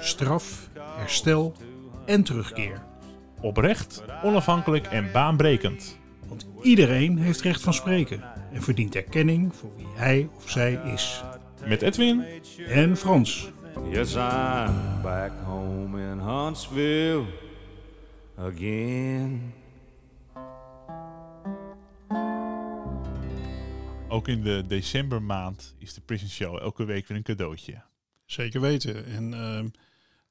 straf, herstel en terugkeer. Oprecht, onafhankelijk en baanbrekend. Want iedereen heeft recht van spreken en verdient erkenning voor wie hij of zij is. Met Edwin En Frans. Yes, I'm back home in Huntsville again. Ook in de decembermaand is de Prison Show elke week weer een cadeautje. Zeker weten. En ehm,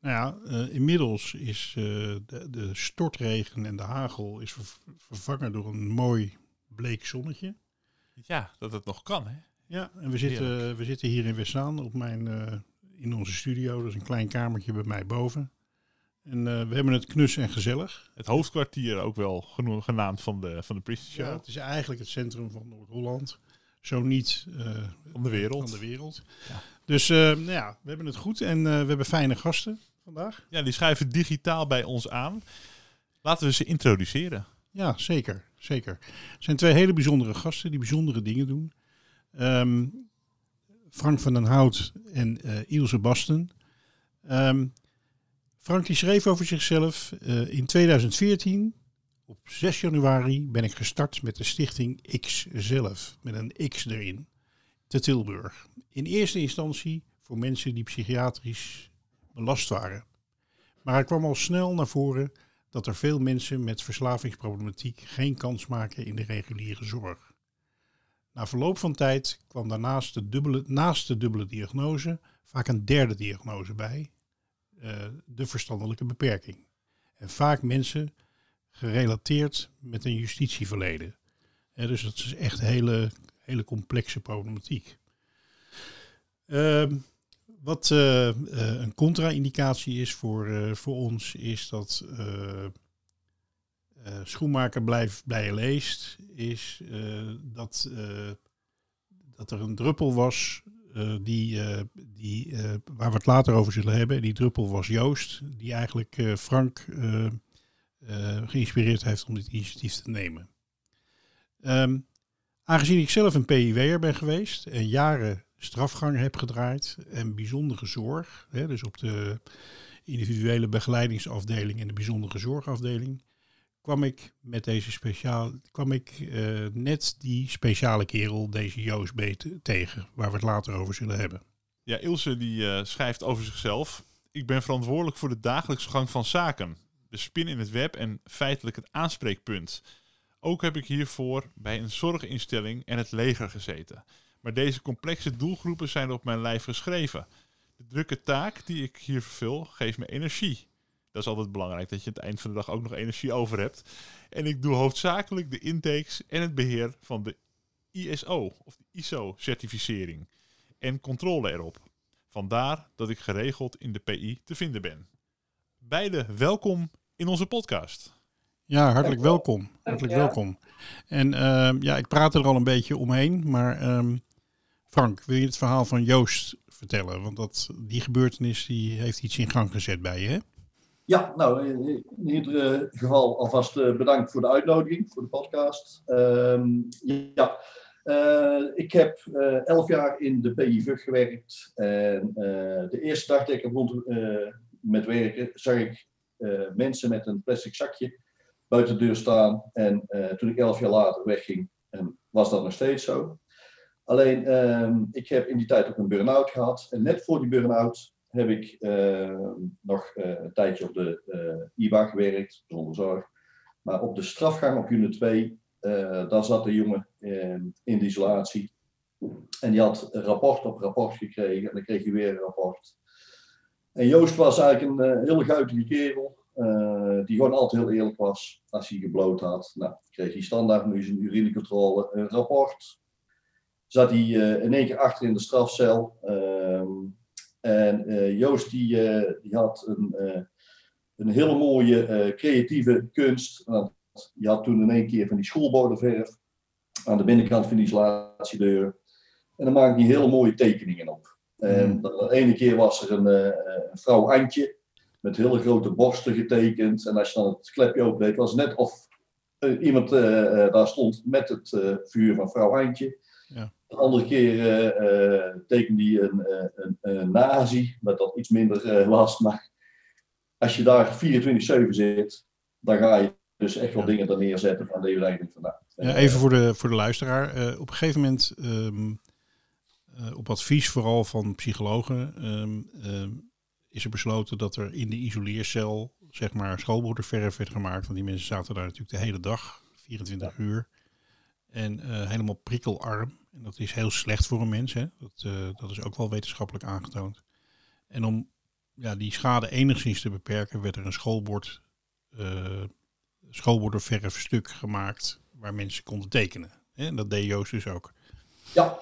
nou ja, eh, inmiddels is eh, de, de stortregen en de hagel is ver- vervangen door een mooi bleek zonnetje. Ja, dat het nog kan, hè? Ja, en we zitten, we zitten hier in Westzaan op mijn, eh, in onze studio. Dat is een klein kamertje bij mij boven. En we hebben het knus en gezellig. Het hoofdkwartier ook wel geno- genaamd van de, van de Prison Show. Ja, het is eigenlijk het centrum van Noord-Holland. Zo niet eh, Van de wereld. Van de wereld. Ja. Dus nou ja, we hebben het goed en we hebben fijne gasten vandaag. Ja, die schuiven digitaal bij ons aan. Laten we ze introduceren. Ja, zeker. zeker. Er zijn twee hele bijzondere gasten die bijzondere dingen doen. Ehm, Frank van den Hout en eh, Ilse Basten. Ehm, Frank die schreef over zichzelf. eh, in 2014, op 6 januari, ben ik gestart met de stichting X zelf. Met een X erin. Te Tilburg. In eerste instantie voor mensen die psychiatrisch belast waren. Maar er kwam al snel naar voren dat er veel mensen met verslavingsproblematiek geen kans maken in de reguliere zorg. Na verloop van tijd kwam daarnaast de dubbele, naast de dubbele diagnose vaak een derde diagnose bij, eh, de verstandelijke beperking. En vaak mensen gerelateerd met een justitieverleden. Dus dat is echt hele, hele complexe problematiek. Ehm, wat eh, eh, een contra-indicatie is voor, eh, voor ons, is dat eh, schoenmaker blijf bij je leest, is dat, dat er een druppel was die, die, waar we het later over zullen hebben. Die druppel was Joost, die eigenlijk Frank geïnspireerd heeft om dit initiatief te nemen. Ehm, aangezien ik zelf een PIW'er ben geweest en jaren strafgang heb gedraaid en bijzondere zorg, hè, dus op de individuele begeleidingsafdeling en de bijzondere zorgafdeling, kwam ik met deze speciaal, kwam ik eh, net die speciale kerel, deze Joost B. te- tegen, waar we het later over zullen hebben. Ja, Ilse die eh, schrijft over zichzelf. Ik ben verantwoordelijk voor de dagelijkse gang van zaken. De spin in het web en feitelijk het aanspreekpunt. Ook heb ik hiervoor bij een zorginstelling en het leger gezeten. Maar deze complexe doelgroepen zijn op mijn lijf geschreven. De drukke taak die ik hier vervul geeft me energie. Dat is altijd belangrijk, dat je aan het eind van de dag ook nog energie over hebt. En ik doe hoofdzakelijk de intakes en het beheer van de ISO, of de ISO-certificering. En controle erop. Vandaar dat ik geregeld in de PI te vinden ben. Beide welkom in onze podcast. Ja, hartelijk welkom. Hartelijk welkom. En ehm, ja, ik praat er al een beetje omheen, maar ehm, Frank, wil je het verhaal van Joost vertellen? Want dat, die gebeurtenis die heeft iets in gang gezet bij je, hè? Ja, nou, in ieder eh, geval alvast eh, bedankt voor de uitnodiging, voor de podcast. Ehm, ja, eh, ik heb elf jaar in de PIVUG gewerkt. En de eerste dag dat ik begon eh, met werken, zag ik mensen met een plastic zakje buiten de deur staan. En toen ik elf jaar later wegging, en was dat nog steeds zo. Alleen, ehm, ik heb in die tijd ook een burn-out gehad. En net voor die burn-out heb ik eh, nog eh, een tijdje op de eh, IBA gewerkt, zonder zorg. Maar op de strafgang op unit 2, eh, daar zat de jongen eh, in de isolatie. En die had rapport op rapport gekregen. En dan kreeg hij weer een rapport. En Joost was eigenlijk een hele guitige kerel. die gewoon altijd heel eerlijk was. Als hij gebloot had, nou, kreeg hij standaard nu zijn urinecontrole een rapport. Zat hij eh, in één keer achter in de strafcel. ehm, En eh, Joost die, eh, die had een, een hele mooie creatieve kunst. Want je had toen in één keer van die schoolbordenverf aan de binnenkant van die isolatiedeuren. En dan maakte hij hele mooie tekeningen op. En Hmm. de ene keer was er een, een vrouw Antje met hele grote borsten getekend. En als je dan het klepje opendeed, was het net of iemand daar stond met het vuur van vrouw Antje. Ja. De andere keer eh, tekende hij een, eh, een, een nazi, met dat iets minder was. Maar als je daar 24-7 zit, dan ga je dus echt wel Ja. dingen er neerzetten van deze eigenlijk vandaan. Ja, even voor de, voor de luisteraar. Op een gegeven moment, ehm, eh, op advies vooral van psychologen, ehm, ehm, is er besloten dat er in de isoleercel, zeg maar, schoolbroederverf werd gemaakt. Want die mensen zaten daar natuurlijk de hele dag, 24 uur. En eh, helemaal prikkelarm. En dat is heel slecht voor een mens. Hè? Dat, eh, dat is ook wel wetenschappelijk aangetoond. En om ja, die schade enigszins te beperken, werd er een schoolbord, eh schoolbordenverfstuk gemaakt waar mensen konden tekenen. Hè? En dat deed Joost dus ook. Ja.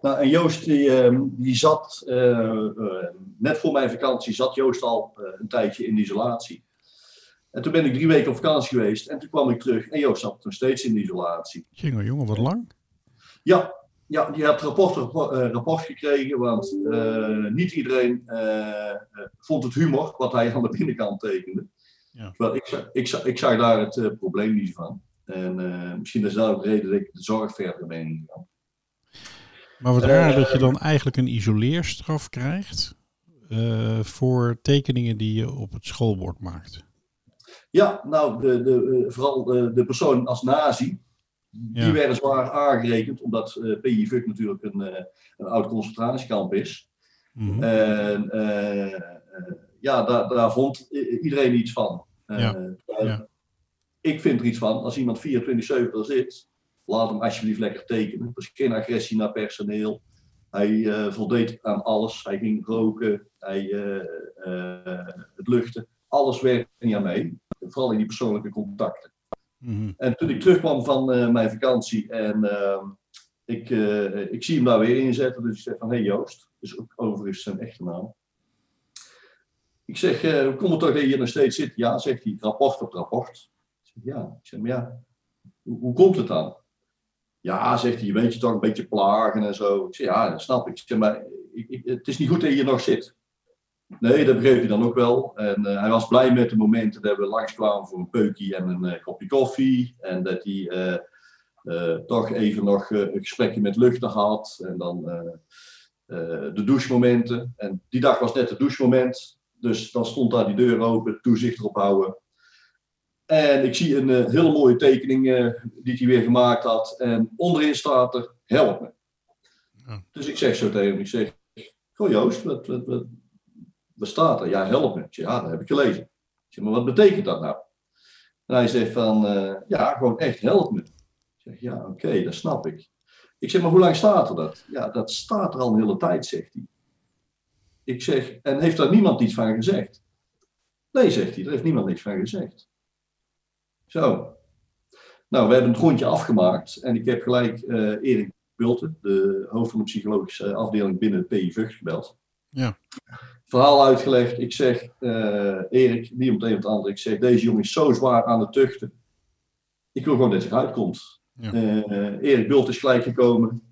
Nou, en Joost die, ehm, die zat, net voor mijn vakantie zat Joost al een tijdje in isolatie. En toen ben ik drie weken op vakantie geweest en toen kwam ik terug en Joost zat nog steeds in isolatie. Jongen, jongen, wat lang. Ja, ja die had rapport, rapport, eh, rapport gekregen, want eh, niet iedereen eh, vond het humor wat hij aan de binnenkant tekende. Ja. Ik, ik, ik zag daar het probleem niet van. En misschien is dat ook de reden dat ik de zorg verder ben ingegaan. Maar wat raar dat je dan eigenlijk een isoleerstraf krijgt voor tekeningen die je op het schoolbord maakt. Ja, nou, de, de, eh, vooral de, de persoon als nazi, die Ja. werden zwaar aangerekend, omdat eh PIVUK natuurlijk een, eh, een oud concentratiekamp is. Mhm. En eh, eh, ja, daar, daar vond iedereen iets van. Eh, Ja. Ik vind er iets van, als iemand 24-7 er zit, laat hem alsjeblieft lekker tekenen. Er is geen agressie naar personeel. Hij eh, voldeed aan alles. Hij ging roken, hij, eh, eh, het luchten. Alles werkte niet aan mee. Vooral in die persoonlijke contacten. Mhm. En toen ik terugkwam van eh, mijn vakantie en ehm, ik, eh, ik zie hem daar weer inzetten. Dus ik zeg van, hé hey Joost, dus ook overigens zijn echte naam. Ik zeg, eh, hoe komt het toch dat je hier nog steeds zit? Ja, zegt hij, rapport op rapport. Ik zeg, ja, ik zeg, maar ja, hoe, hoe komt het dan? Ja, zegt hij, je weet je toch een beetje plagen en zo. Ik zeg, ja, dat snap ik. Ik zeg, maar ik, ik- het is niet goed dat je hier nog zit. Nee, dat begreep hij dan ook wel. En eh, hij was blij met de momenten dat we langskwamen voor een peukje en een eh, kopje koffie. En dat hij eh, toch even nog een gesprekje met luchten had. En dan de douchemomenten. En die dag was net het douchemoment. Dus dan stond daar die deur open, toezicht erop houden. En ik zie een hele mooie tekening die hij weer gemaakt had. En onderin staat er, help me. Ja. Dus ik zeg zo tegen hem, ik zeg, goh Joost, wat, wat, wat, wat staat er? Ja, help me. Ja, dat heb ik gelezen. Ik zeg, maar wat betekent dat nou? En hij zegt van, eh, ja, gewoon echt help me. Ik zeg, ja, oké, dat snap ik. Ik zeg, maar hoe lang staat er dat? Ja, dat staat er al een hele tijd, zegt hij. Ik zeg, en heeft daar niemand iets van gezegd? Nee, zegt hij, daar heeft niemand niks van gezegd. Zo. Nou, we hebben het rondje afgemaakt en ik heb gelijk eh Erik Bulten, de hoofd van de psychologische afdeling binnen het PI gebeld. Ja. Verhaal uitgelegd. Ik zeg, eh, Erik, niet meteen het andere, ik zeg, deze jongen is zo zwaar aan het tuchten. Ik wil gewoon dat hij eruit komt. Ja. Eh, Erik Bult is gelijk gekomen.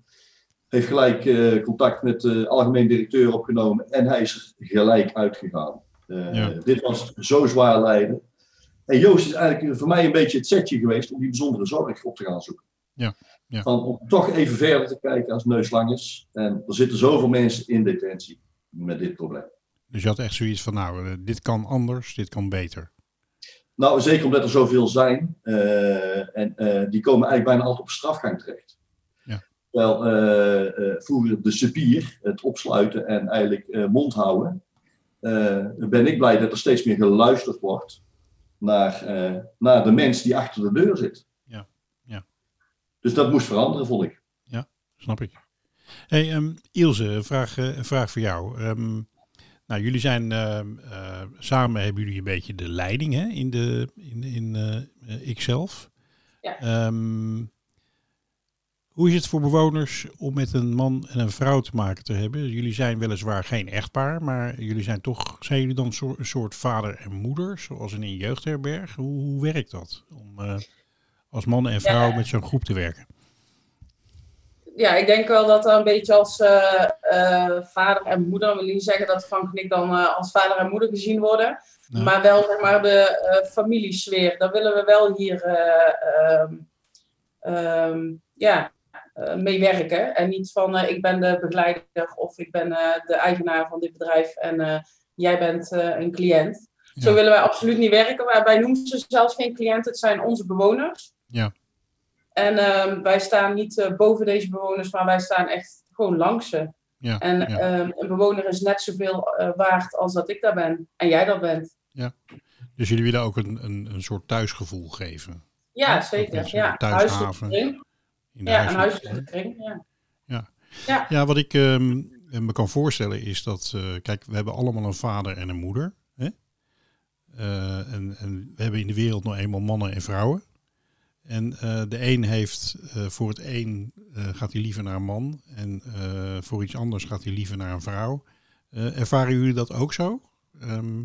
Heeft gelijk eh, contact met de algemeen directeur opgenomen. En hij is er gelijk uitgegaan. Ja. Dit was zo zwaar lijden. En Joost is eigenlijk voor mij een beetje het setje geweest om die bijzondere zorg op te gaan zoeken. Ja, ja. Van, om toch even verder te kijken als neus lang is. En er zitten zoveel mensen in detentie met dit probleem. Dus je had echt zoiets van, nou, eh, dit kan anders, dit kan beter. Nou, zeker omdat er zoveel zijn. eh, en eh, die komen eigenlijk bijna altijd op strafgang terecht. Ja. Terwijl eh, vroeger de cipier, het opsluiten en eigenlijk mond houden. ben ik blij dat er steeds meer geluisterd wordt naar, naar de mens die achter de deur zit. Ja, ja. Dus dat moest veranderen, vond ik. Snap ik. Hey, ehm, Ilse, een vraag, een vraag voor jou. Ehm, nou, jullie zijn ehm, eh, samen hebben jullie een beetje de leiding hè, in, de, in, in eh, eh, ikzelf. Ja. Ehm, Hoe is het voor bewoners om met een man en een vrouw te maken te hebben? Jullie zijn weliswaar geen echtpaar, maar jullie zijn toch, zijn jullie dan zo- een soort vader en moeder, zoals in een jeugdherberg? Hoe, hoe werkt dat om eh, als man en vrouw Ja. met zo'n groep te werken? Ja, ik denk wel dat er een beetje als eh, eh, vader en moeder, ik wil niet zeggen dat Frank en ik dan eh, als vader en moeder gezien worden, Nee. maar wel zeg maar de familiesfeer. Daar willen we wel hier eh, ehm, ehm, ja, mee werken. En niet van ik ben de begeleider of ik ben de eigenaar van dit bedrijf en jij bent een cliënt. Zo willen wij absoluut niet werken. Wij, wij noemen ze zelfs geen cliënten, het zijn onze bewoners. Ja. En ehm, wij staan niet eh, boven deze bewoners, maar wij staan echt gewoon langs ze. Ja, En ja. ehm, een bewoner is net zoveel eh, waard als dat ik daar ben. En jij dat bent. Dus jullie willen ook een, een, een soort thuisgevoel geven Ja, zeker. Ja, thuishaven huiselijke kring. Ja, een huiselijke kring. Ja. Ja, wat ik ehm, me kan voorstellen is dat, eh, kijk, we hebben allemaal een vader en een moeder. Hè? En, en we hebben in de wereld nou eenmaal mannen en vrouwen. En eh, de een heeft eh, voor het een eh, gaat hij liever naar een man en voor iets anders gaat hij liever naar een vrouw. Ervaren jullie dat ook zo? Ehm,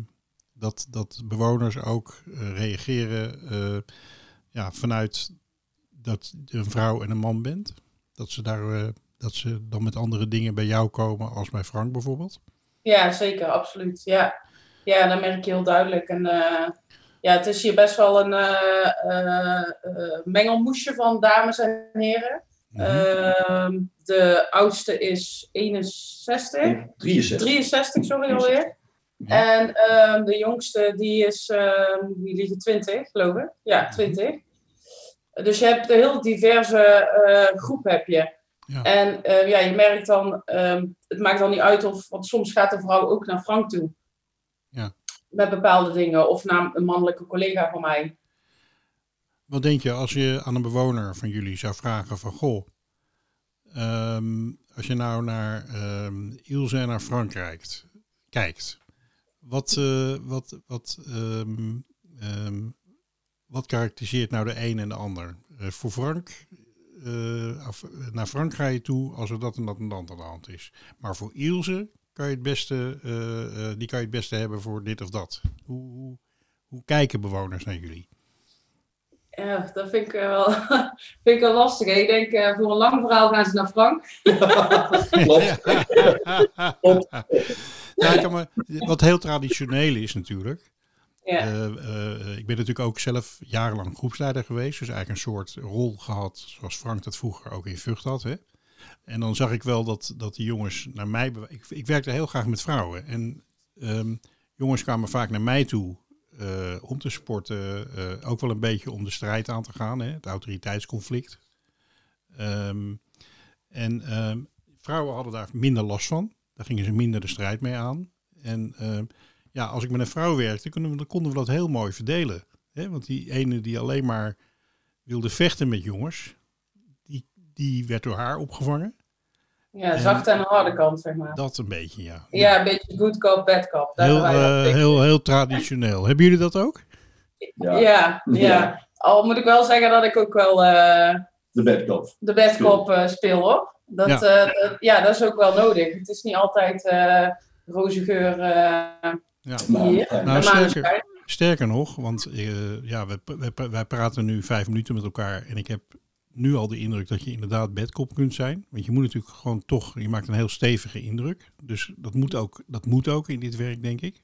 dat, dat bewoners ook reageren ja, vanuit dat je een vrouw en een man bent? Dat ze, daar, dat ze dan met andere dingen bij jou komen als bij Frank bijvoorbeeld? ja, zeker, absoluut. Ja. ja, dat merk je heel duidelijk. En ja, het is hier best wel een eh, eh, eh, mengelmoesje van dames en heren. Mhm. Ehm, de oudste is 61. 63. 63, sorry alweer. Ja. En ehm, de jongste, die is, ehm die liggen 20, geloof ik. Ja, 20. Dus je hebt een heel diverse groep heb je. Ja. En ja, je merkt dan, het maakt dan niet uit of, want soms gaat de vrouw ook naar Frank toe. Ja. Met bepaalde dingen, of naar een mannelijke collega van mij. Wat denk je als je aan een bewoner van jullie zou vragen van goh, ehm, als je nou naar ehm Ilse en naar Frank kijkt, wat, eh, wat, wat, ehm, wat karakteriseert nou de een en de ander? Eh, voor Frank, eh, naar Frank ga je toe als er dat en dat en dat aan de hand is. Maar voor Ilse kan je het beste, eh, eh, die kan je het beste hebben voor dit of dat. Hoe, hoe, hoe kijken bewoners naar jullie? Ja, dat vind ik eh, wel, vind ik wel lastig. hè. Ik denk, eh, voor een lang verhaal gaan ze naar Frank. Klopt. Ja, ik kan me- wat heel traditioneel is natuurlijk. Ja. Eh, eh, ik ben natuurlijk ook zelf jarenlang groepsleider geweest. Dus eigenlijk een soort rol gehad zoals Frank dat vroeger ook in Vught had. Hè? En dan zag ik wel dat, dat die jongens naar mij... Ik, ik werkte heel graag met vrouwen. En ehm, jongens kwamen vaak naar mij toe eh, om te sporten. eh, ook wel een beetje om de strijd aan te gaan. Hè? Het autoriteitsconflict. Ehm, en ehm, vrouwen hadden daar minder last van. Daar gingen ze minder de strijd mee aan. En ja, als ik met een vrouw werkte, konden we, dan konden we dat heel mooi verdelen. Hè? Want die ene die alleen maar wilde vechten met jongens, die, werd door haar opgevangen. ja, zachte en harde kant, zeg maar. Dat een beetje, ja. Ja, een beetje good cop, bad cop. Daar Heel, wij eh, heel, heel traditioneel. Hebben jullie dat ook? Ja, Ja, ja. Ja. Al moet ik wel zeggen dat ik ook wel eh, de bedkop. de bad cop eh, speel hoor. Dat, Ja. ja. dat, ja, dat is ook wel nodig. Het is niet altijd eh roze geur eh, Ja. Nou, hier. Nou, De sterker, nog, want eh, ja, we, we, wij praten nu vijf minuten met elkaar en ik heb nu al de indruk dat je inderdaad bedkop kunt zijn. Want je moet natuurlijk gewoon toch, je maakt een heel stevige indruk. Dus dat moet ook, dat moet ook in dit werk, denk ik.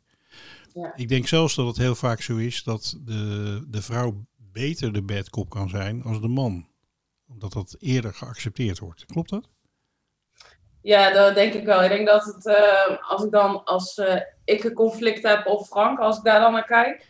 Ja. Ik denk zelfs dat het heel vaak zo is dat de, de vrouw beter de bedkop kan zijn als de man. Omdat dat eerder geaccepteerd wordt. Klopt dat? Ja, dat denk ik wel. Ik denk dat het, eh, als ik dan, als eh, ik een conflict heb of Frank, als ik daar dan naar kijk,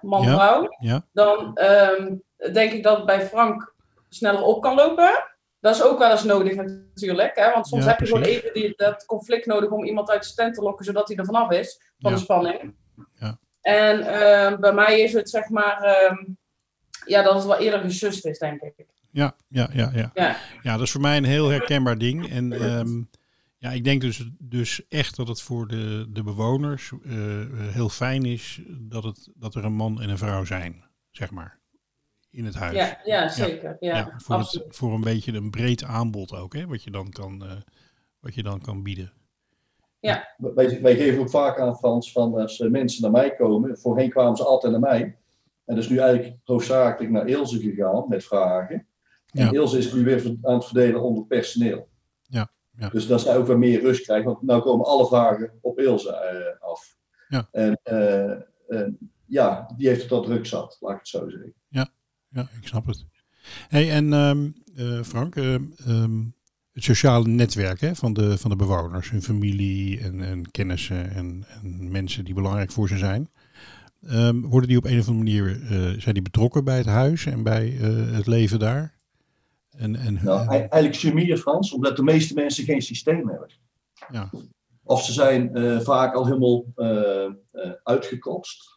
man-vrouw, Ja. dan ehm, denk ik dat bij Frank sneller op kan lopen. Dat is ook wel eens nodig natuurlijk, hè, want soms Ja, heb je gewoon precies. even die, dat conflict nodig om iemand uit de tent te lokken, zodat hij er vanaf is, van Ja. de spanning. Ja. En ehm, bij mij is het zeg maar, ehm, ja, dat het wel eerder gesust is, denk ik. Ja, ja, ja, ja. Ja. Ja, dat is voor mij een heel herkenbaar ding. En ehm, ja, ik denk dus, dus echt dat het voor de, de bewoners eh, heel fijn is dat, het, dat er een man en een vrouw zijn, zeg maar. In het huis. Ja, ja zeker. Ja, Ja, voor, het, absoluut. voor een beetje een breed aanbod ook, hè, wat, je dan kan, eh, wat je dan kan bieden. Wij, wij geven ook vaak aan, Frans, van als mensen naar mij komen, voorheen kwamen ze altijd naar mij. En dat is nu eigenlijk hoofdzakelijk naar Ilse gegaan met vragen. En Ja. Ilse is nu weer aan het verdelen onder personeel. Ja, ja. Dus dat zij ook weer meer rust krijgen, want nu komen alle vragen op Ilse eh, af. Ja. En eh, eh, ja, die heeft het al druk zat, laat ik het zo zeggen. Ja, ik snap het. Hey, en ehm, eh, Frank, ehm, ehm, het sociale netwerk hè, van, de, van de bewoners, hun familie en, en kennissen en, en mensen die belangrijk voor ze zijn. Worden die op een of andere manier eh, zijn die betrokken bij het huis en bij eh, het leven daar? En, en, Nou, en- ei- eigenlijk sumier Frans, omdat de meeste mensen geen systeem hebben. ja, Of ze zijn vaak al helemaal uitgekotst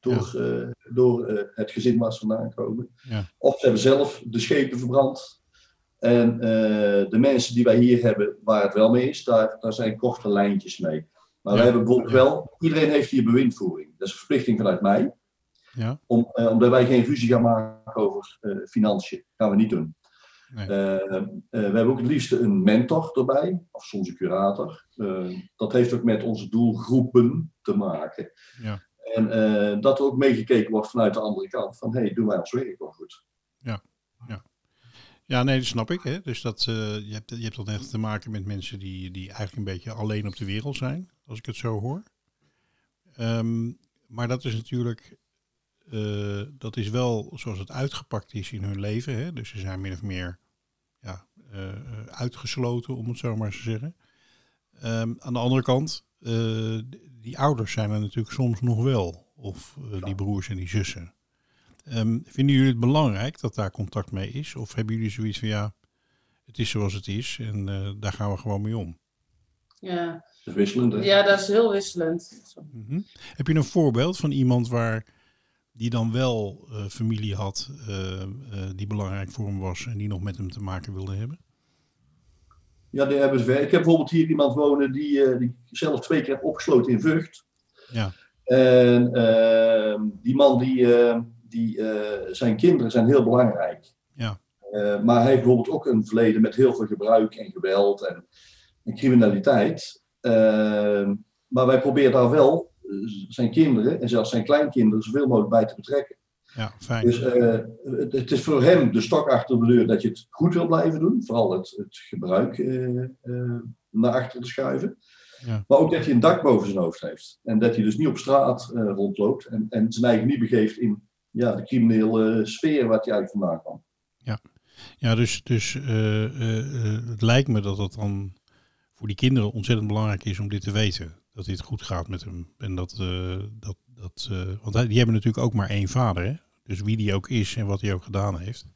door, eh, door eh, het gezin waar ze vandaan komen. Ja. Of ze hebben zelf de schepen verbrand. En eh, de mensen die wij hier hebben, waar het wel mee is, daar, daar zijn korte lijntjes mee. Maar wij hebben bijvoorbeeld wel, iedereen heeft hier bewindvoering. Dat is een verplichting vanuit mij. ja, Om, omdat wij geen ruzie gaan maken over financiën. gaan we niet doen. Nee. We hebben ook het liefst een mentor erbij, of soms een curator. Dat heeft ook met onze doelgroepen te maken. Ja. En eh, dat er ook meegekeken wordt vanuit de andere kant. Van, hé, hey, doen wij ons werk wel goed? Ja, nee, dat snap ik. Hè. Dus dat, eh, je, hebt, je hebt dan echt te maken met mensen die, die eigenlijk een beetje alleen op de wereld zijn, als ik het zo hoor. Ehm, maar dat is natuurlijk, eh, dat is wel zoals het uitgepakt is in hun leven. Hè. Dus ze zijn min of meer ja, uitgesloten, om het zo maar te zeggen. Ehm, aan de andere kant, die ouders zijn er natuurlijk soms nog wel. Of eh, die broers en die zussen. Ehm, vinden jullie het belangrijk dat daar contact mee is? Of hebben jullie zoiets van ja, het is zoals het is en eh, daar gaan we gewoon mee om? Ja. Dat is wisselend. hè? ja, dat is heel wisselend. Mhm. Heb je een voorbeeld van iemand waar die dan wel eh, familie had die belangrijk voor hem was en die nog met hem te maken wilde hebben? Ja, die hebben ze. Ik heb bijvoorbeeld hier iemand wonen die, eh, die ik zelf twee keer heb opgesloten in Vught. Ja. En ehm, die man, die, eh, die, eh, zijn kinderen zijn heel belangrijk. Ja. Eh, maar hij heeft bijvoorbeeld ook een verleden met heel veel gebruik en geweld en, en criminaliteit. Ehm, maar wij proberen daar wel zijn kinderen en zelfs zijn kleinkinderen zoveel mogelijk bij te betrekken. Ja, fijn. Dus eh, het, is voor hem de stok achter de deur dat je het goed wil blijven doen. Vooral het, het gebruik eh, eh, naar achter te schuiven. Ja. Maar ook dat hij een dak boven zijn hoofd heeft. En dat hij dus niet op straat rondloopt. En, en zijn eigen niet begeeft in ja, de criminele sfeer waar hij eigenlijk vandaan kwam. Ja, dus, dus eh, het lijkt me dat het dan voor die kinderen ontzettend belangrijk is om dit te weten. Dat dit goed gaat met hem. En dat, dat, dat eh, want hij- die hebben natuurlijk ook maar één vader. Hè? Dus wie die ook is en wat hij ook gedaan heeft.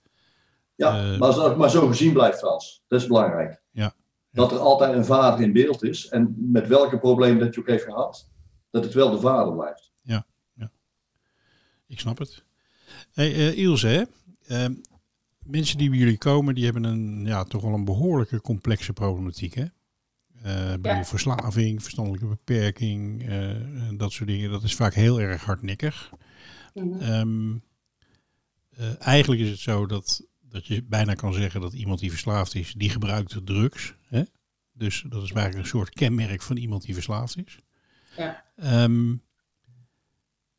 Ja, Eh, maar als dat maar zo gezien blijft, Frans. Dat is belangrijk. Ja. Dat er altijd een vader in beeld is. En met welke probleem dat je ook heeft gehad. Dat het wel de vader blijft. Ik snap het. Hey, eh, Ilse, hè? Eh, mensen die bij jullie komen, die hebben een, ja, toch wel een behoorlijke complexe problematiek. Hè? Eh, Ja. Verslaving, verstandelijke beperking, eh, dat soort dingen. Dat is vaak heel erg hardnekkig. Eh, eigenlijk is het zo dat, dat je bijna kan zeggen dat iemand die verslaafd is, die gebruikt drugs. Hè? Dus dat is eigenlijk een soort kenmerk van iemand die verslaafd is. Ja. Ehm,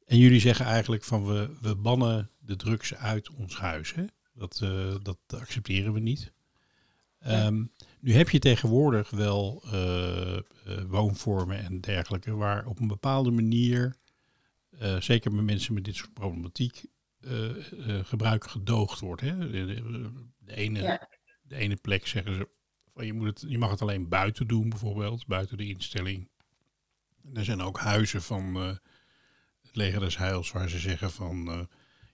en jullie zeggen eigenlijk van we, we bannen de drugs uit ons huis. Hè? Dat, dat accepteren we niet. Ehm, nu heb je tegenwoordig wel eh, eh, woonvormen en dergelijke waar op een bepaalde manier, eh, zeker met mensen met dit soort problematiek, gebruik gedoogd wordt. Hè? De, ene, Ja. de ene plek zeggen ze van je, moet het, je mag het alleen buiten doen, bijvoorbeeld, buiten de instelling. En er zijn ook huizen van het leger des heils waar ze zeggen van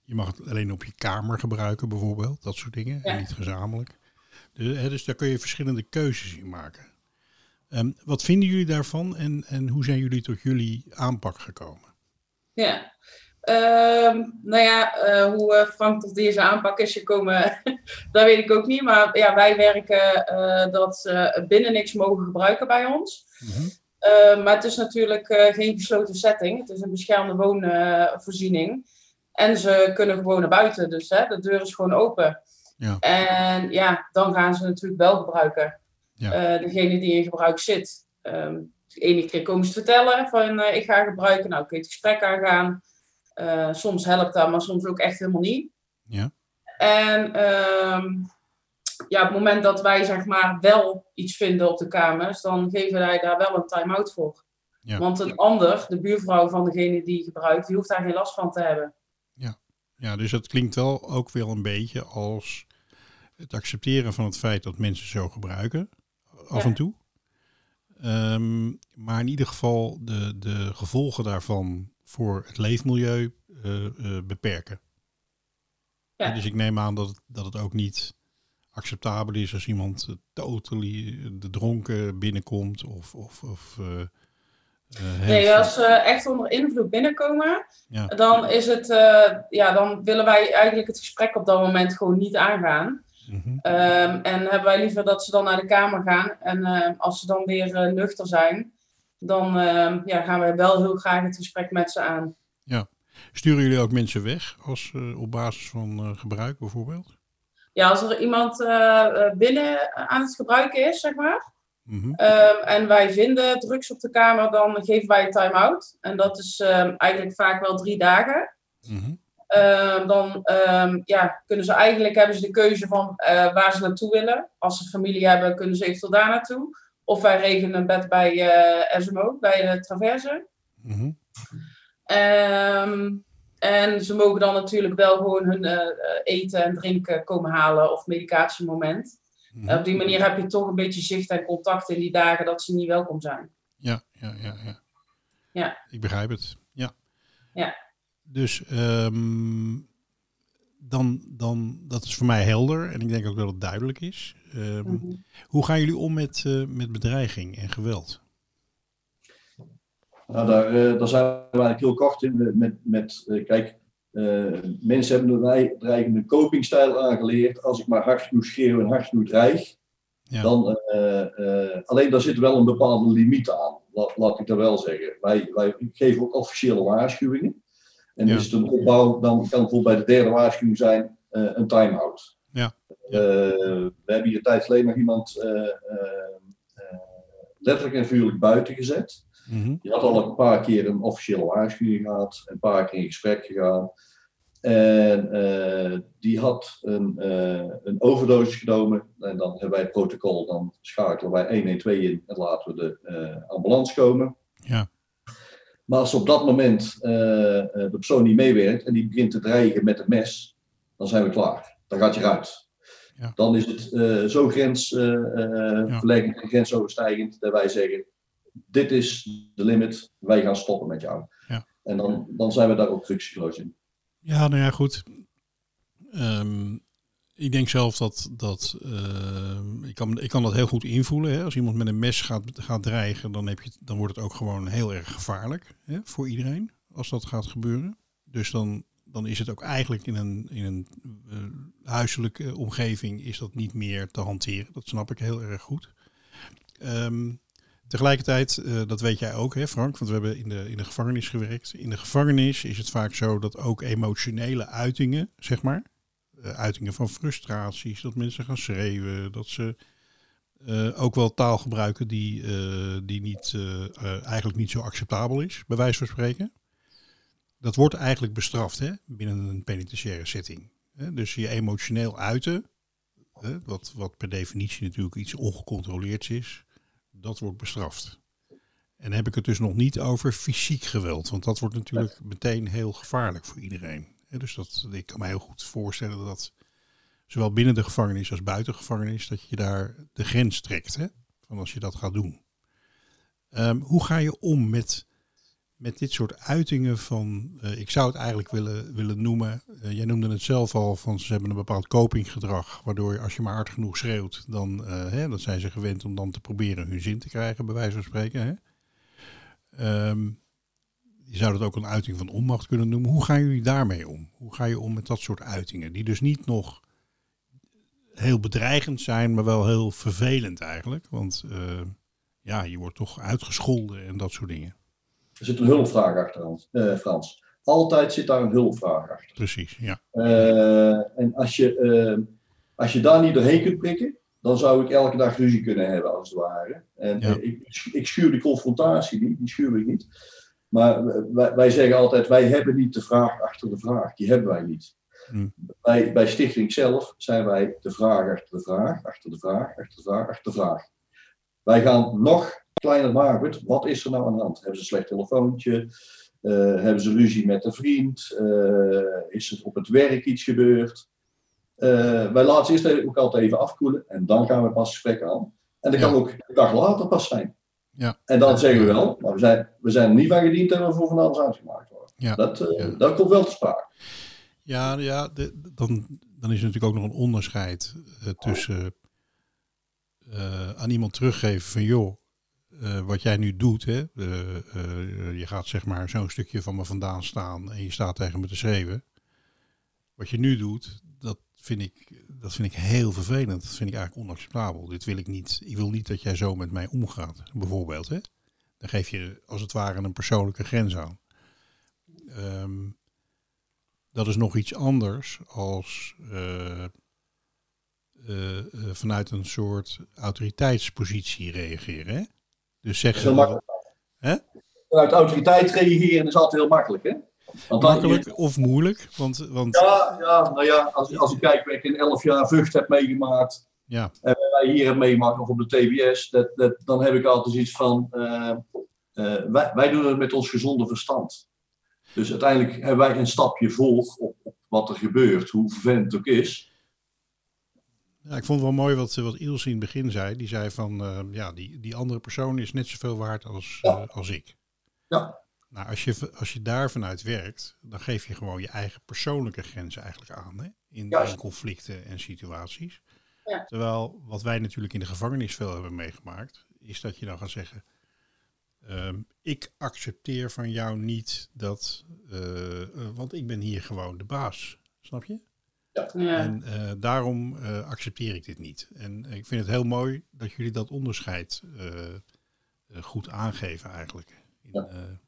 je mag het alleen op je kamer gebruiken, bijvoorbeeld, dat soort dingen, en niet gezamenlijk. Dus, hè, dus daar kun je verschillende keuzes in maken. Ehm, wat vinden jullie daarvan en, en hoe zijn jullie tot jullie aanpak gekomen? Ja. Ehm, nou ja, eh, hoe eh, Frank tot deze aanpak is gekomen, dat weet ik ook niet. Maar ja, wij werken eh, dat ze binnen niks mogen gebruiken bij ons. Mhm. Eh, maar het is natuurlijk geen gesloten setting. Het is een beschermde woonvoorziening. En ze kunnen gewoon naar buiten. Dus hè, de deur is gewoon open. Ja. En ja, dan gaan ze natuurlijk wel gebruiken. Ja. Eh, degene die in gebruik zit. Ehm de ene keer komen ze vertellen van eh, ik ga gebruiken. Nou kun je het gesprek aangaan. Eh, soms helpt dat, maar soms ook echt helemaal niet. Ja. En ehm, ja, op het moment dat wij zeg maar wel iets vinden op de kamers, dan geven wij daar wel een time-out voor. Ja. Want een ander, de buurvrouw van degene die gebruikt, die hoeft daar geen last van te hebben. Ja, dus het klinkt wel ook wel een beetje als het accepteren van het feit dat mensen zo gebruiken, af Ja. en toe. Ehm, maar in ieder geval de, de gevolgen daarvan voor het leefmilieu eh, eh, beperken. Ja. Ja, Dus ik neem aan dat het, dat het ook niet acceptabel is als iemand totally eh, de dronken binnenkomt of... of, of Nee, als ze echt onder invloed binnenkomen, Ja. dan is het, ja, dan willen wij eigenlijk het gesprek op dat moment gewoon niet aangaan. Mhm. Ehm, en hebben wij liever dat ze dan naar de kamer gaan. En ehm, als ze dan weer eh, nuchter zijn, dan ehm, ja, gaan wij wel heel graag het gesprek met ze aan. Sturen jullie ook mensen weg als eh, op basis van eh, gebruik bijvoorbeeld? Ja, als er iemand binnen aan het gebruiken is, zeg maar, Mhm. En wij vinden drugs op de kamer, dan geven wij een time-out. En dat is eigenlijk vaak wel drie dagen. Mhm. Ehm, dan ehm, ja, kunnen ze eigenlijk hebben ze de keuze van eh, waar ze naartoe willen. Als ze familie hebben, kunnen ze eventueel daar naartoe. Of wij regelen een bed bij eh, SMO, bij de Traverse. Mhm. Ehm, en ze mogen dan natuurlijk wel gewoon hun eh, eten en drinken komen halen of medicatiemoment. En op die manier heb je toch een beetje zicht en contact in die dagen dat ze niet welkom zijn. Ja, ja, ja, ja. Ja. Ik begrijp het. Ja. Ja. Dus ehm, dan, dan, dat is voor mij helder en ik denk ook dat het duidelijk is. Ehm, Mhm. Hoe gaan jullie om met, eh, met bedreiging en geweld? Nou, daar, eh, daar zijn we eigenlijk heel kort in. Met, met, eh, kijk, eh, mensen hebben een wij- dreigende copingstijl aangeleerd. Als ik maar hard genoeg schreeuw en hard genoeg dreig, Ja. dan, eh, eh, alleen daar zit wel een bepaalde limiet aan. Laat, laat ik dat wel zeggen. Wij, wij geven ook officiële waarschuwingen. En Ja. is het een opbouw, dan kan bijvoorbeeld bij de derde waarschuwing zijn eh, een time-out. Ja. Eh, we hebben hier tijd geleden nog iemand eh, letterlijk en vuurlijk buiten gezet. Mhm. Die had al een paar keer een officiële waarschuwing gehad, een paar keer in gesprek gegaan. En die had een, een overdosis genomen. En dan hebben wij het protocol, dan schakelen wij 112 in en laten we de ambulance komen. Ja. Maar als op dat moment eh, eh, de persoon niet meewerkt en die begint te dreigen met een mes, dan zijn we klaar. Dan gaat je eruit. Ja. Dan is het eh, zo grensverleggend en grensoverstijgend dat wij zeggen, dit is de limit, wij gaan stoppen met jou. Ja. En dan, dan zijn we daar ook ruksigloos in. Ja, nou ja, goed. Ehm, ik denk zelf dat, dat ehm, ik, kan, ik kan dat heel goed invoelen. Hè? Als iemand met een mes gaat, gaat dreigen, dan, heb je, dan wordt het ook gewoon heel erg gevaarlijk hè? voor iedereen als dat gaat gebeuren. Dus dan, dan is het ook eigenlijk in een, in een eh, huiselijke omgeving is dat niet meer te hanteren. Dat snap ik heel erg goed. Ehm, tegelijkertijd, eh, dat weet jij ook hè Frank, want we hebben in de, in de gevangenis gewerkt. In de gevangenis is het vaak zo dat ook emotionele uitingen, zeg maar, eh, uitingen van frustraties, dat mensen gaan schreeuwen, dat ze eh, ook wel taal gebruiken die, eh, die niet, eh, eh, eigenlijk niet zo acceptabel is, bij wijze van spreken. Dat wordt eigenlijk bestraft hè, binnen een penitentiaire setting. Dus je emotioneel uiten, wat, wat per definitie natuurlijk iets ongecontroleerds is, dat wordt bestraft. En dan heb ik het dus nog niet over fysiek geweld, want dat wordt natuurlijk meteen heel gevaarlijk voor iedereen. Dus dat, ik kan me heel goed voorstellen dat zowel binnen de gevangenis als buiten de gevangenis, dat je daar de grens trekt, hè, van als je dat gaat doen. Ehm, hoe ga je om met, met dit soort uitingen van, eh, ik zou het eigenlijk willen, willen noemen, eh, jij noemde het zelf al, van ze hebben een bepaald copinggedrag, waardoor als je maar hard genoeg schreeuwt, dan eh, hè, zijn ze gewend om dan te proberen hun zin te krijgen, bij wijze van spreken. Hè. Ehm, je zou dat ook een uiting van onmacht kunnen noemen. Hoe gaan jullie daarmee om? Hoe ga je om met dat soort uitingen? Die dus niet nog heel bedreigend zijn, maar wel heel vervelend eigenlijk. Want eh, ja, je wordt toch uitgescholden en dat soort dingen. Er zit een hulpvraag achter, eh, Frans. Altijd zit daar een hulpvraag achter. Precies, ja. Eh, en als je, als je daar niet doorheen kunt prikken, dan zou ik elke dag ruzie kunnen hebben, als het ware. En Ja. ik, ik schuur die confrontatie niet, die schuur ik niet. Maar wij, wij zeggen altijd, wij hebben niet de vraag achter de vraag. Die hebben wij niet. Hm. Bij, bij Stichting zelf zijn wij de vraag achter de vraag, achter de vraag, achter de vraag, achter de vraag. Wij gaan nog kleiner maken. Wat is er nou aan de hand? Hebben ze een slecht telefoontje? Eh, hebben ze ruzie met een vriend? Eh, is er op het werk iets gebeurd? Eh, wij laten ze eerst ook altijd even afkoelen en dan gaan we pas gesprek aan. En dat Ja. kan ook een dag later pas zijn. Ja. En dan zeggen we wel, maar we zijn, we zijn er niet van gediend dat we voor van alles uitgemaakt worden. Ja. Dat, eh, Ja. dat komt wel te sprake. Ja, ja de- dan, dan is er natuurlijk ook nog een onderscheid eh, tussen eh, aan iemand teruggeven van joh, wat jij nu doet, hè, je gaat zeg maar zo'n stukje van me vandaan staan en je staat tegen me te schreeuwen. Wat je nu doet, vind ik, dat vind ik heel vervelend. Dat vind ik eigenlijk onacceptabel. Dit wil ik niet. Ik wil niet dat jij zo met mij omgaat, bijvoorbeeld. Hè? Dan geef je als het ware een persoonlijke grens aan. Ehm, dat is nog iets anders als eh, eh, eh, vanuit een soort autoriteitspositie reageren. Hè? Dus makkelijk. Hè? Vanuit autoriteit reageren is altijd heel makkelijk. Hè? Makkelijk of moeilijk. Want, want Ja, ja, nou ja, als, als ik kijk wat ik in elf jaar Vught heb meegemaakt, ja, en wij hier hebben meegemaakt, of op de TBS, dat, dat, dan heb ik altijd iets van, eh, eh, wij, wij doen het met ons gezonde verstand. Dus uiteindelijk hebben wij een stapje voor op, op wat er gebeurt, hoe vervelend het ook is. Ja, ik vond het wel mooi wat, wat Ilse in het begin zei. Die zei van, eh, ja, die, die andere persoon is net zoveel waard als, Ja. als ik. Ja. Nou, als je, als je daar vanuit werkt, dan geef je gewoon je eigen persoonlijke grenzen eigenlijk aan. Hè? In, conflicten en situaties. Ja. Terwijl wat wij natuurlijk in de gevangenis veel hebben meegemaakt, is dat je dan gaat zeggen, ehm, ik accepteer van jou niet dat, eh, eh, want ik ben hier gewoon de baas. Snap je? Ja. En eh, daarom eh, accepteer ik dit niet. En ik vind het heel mooi dat jullie dat onderscheid goed aangeven eigenlijk. In, Ja.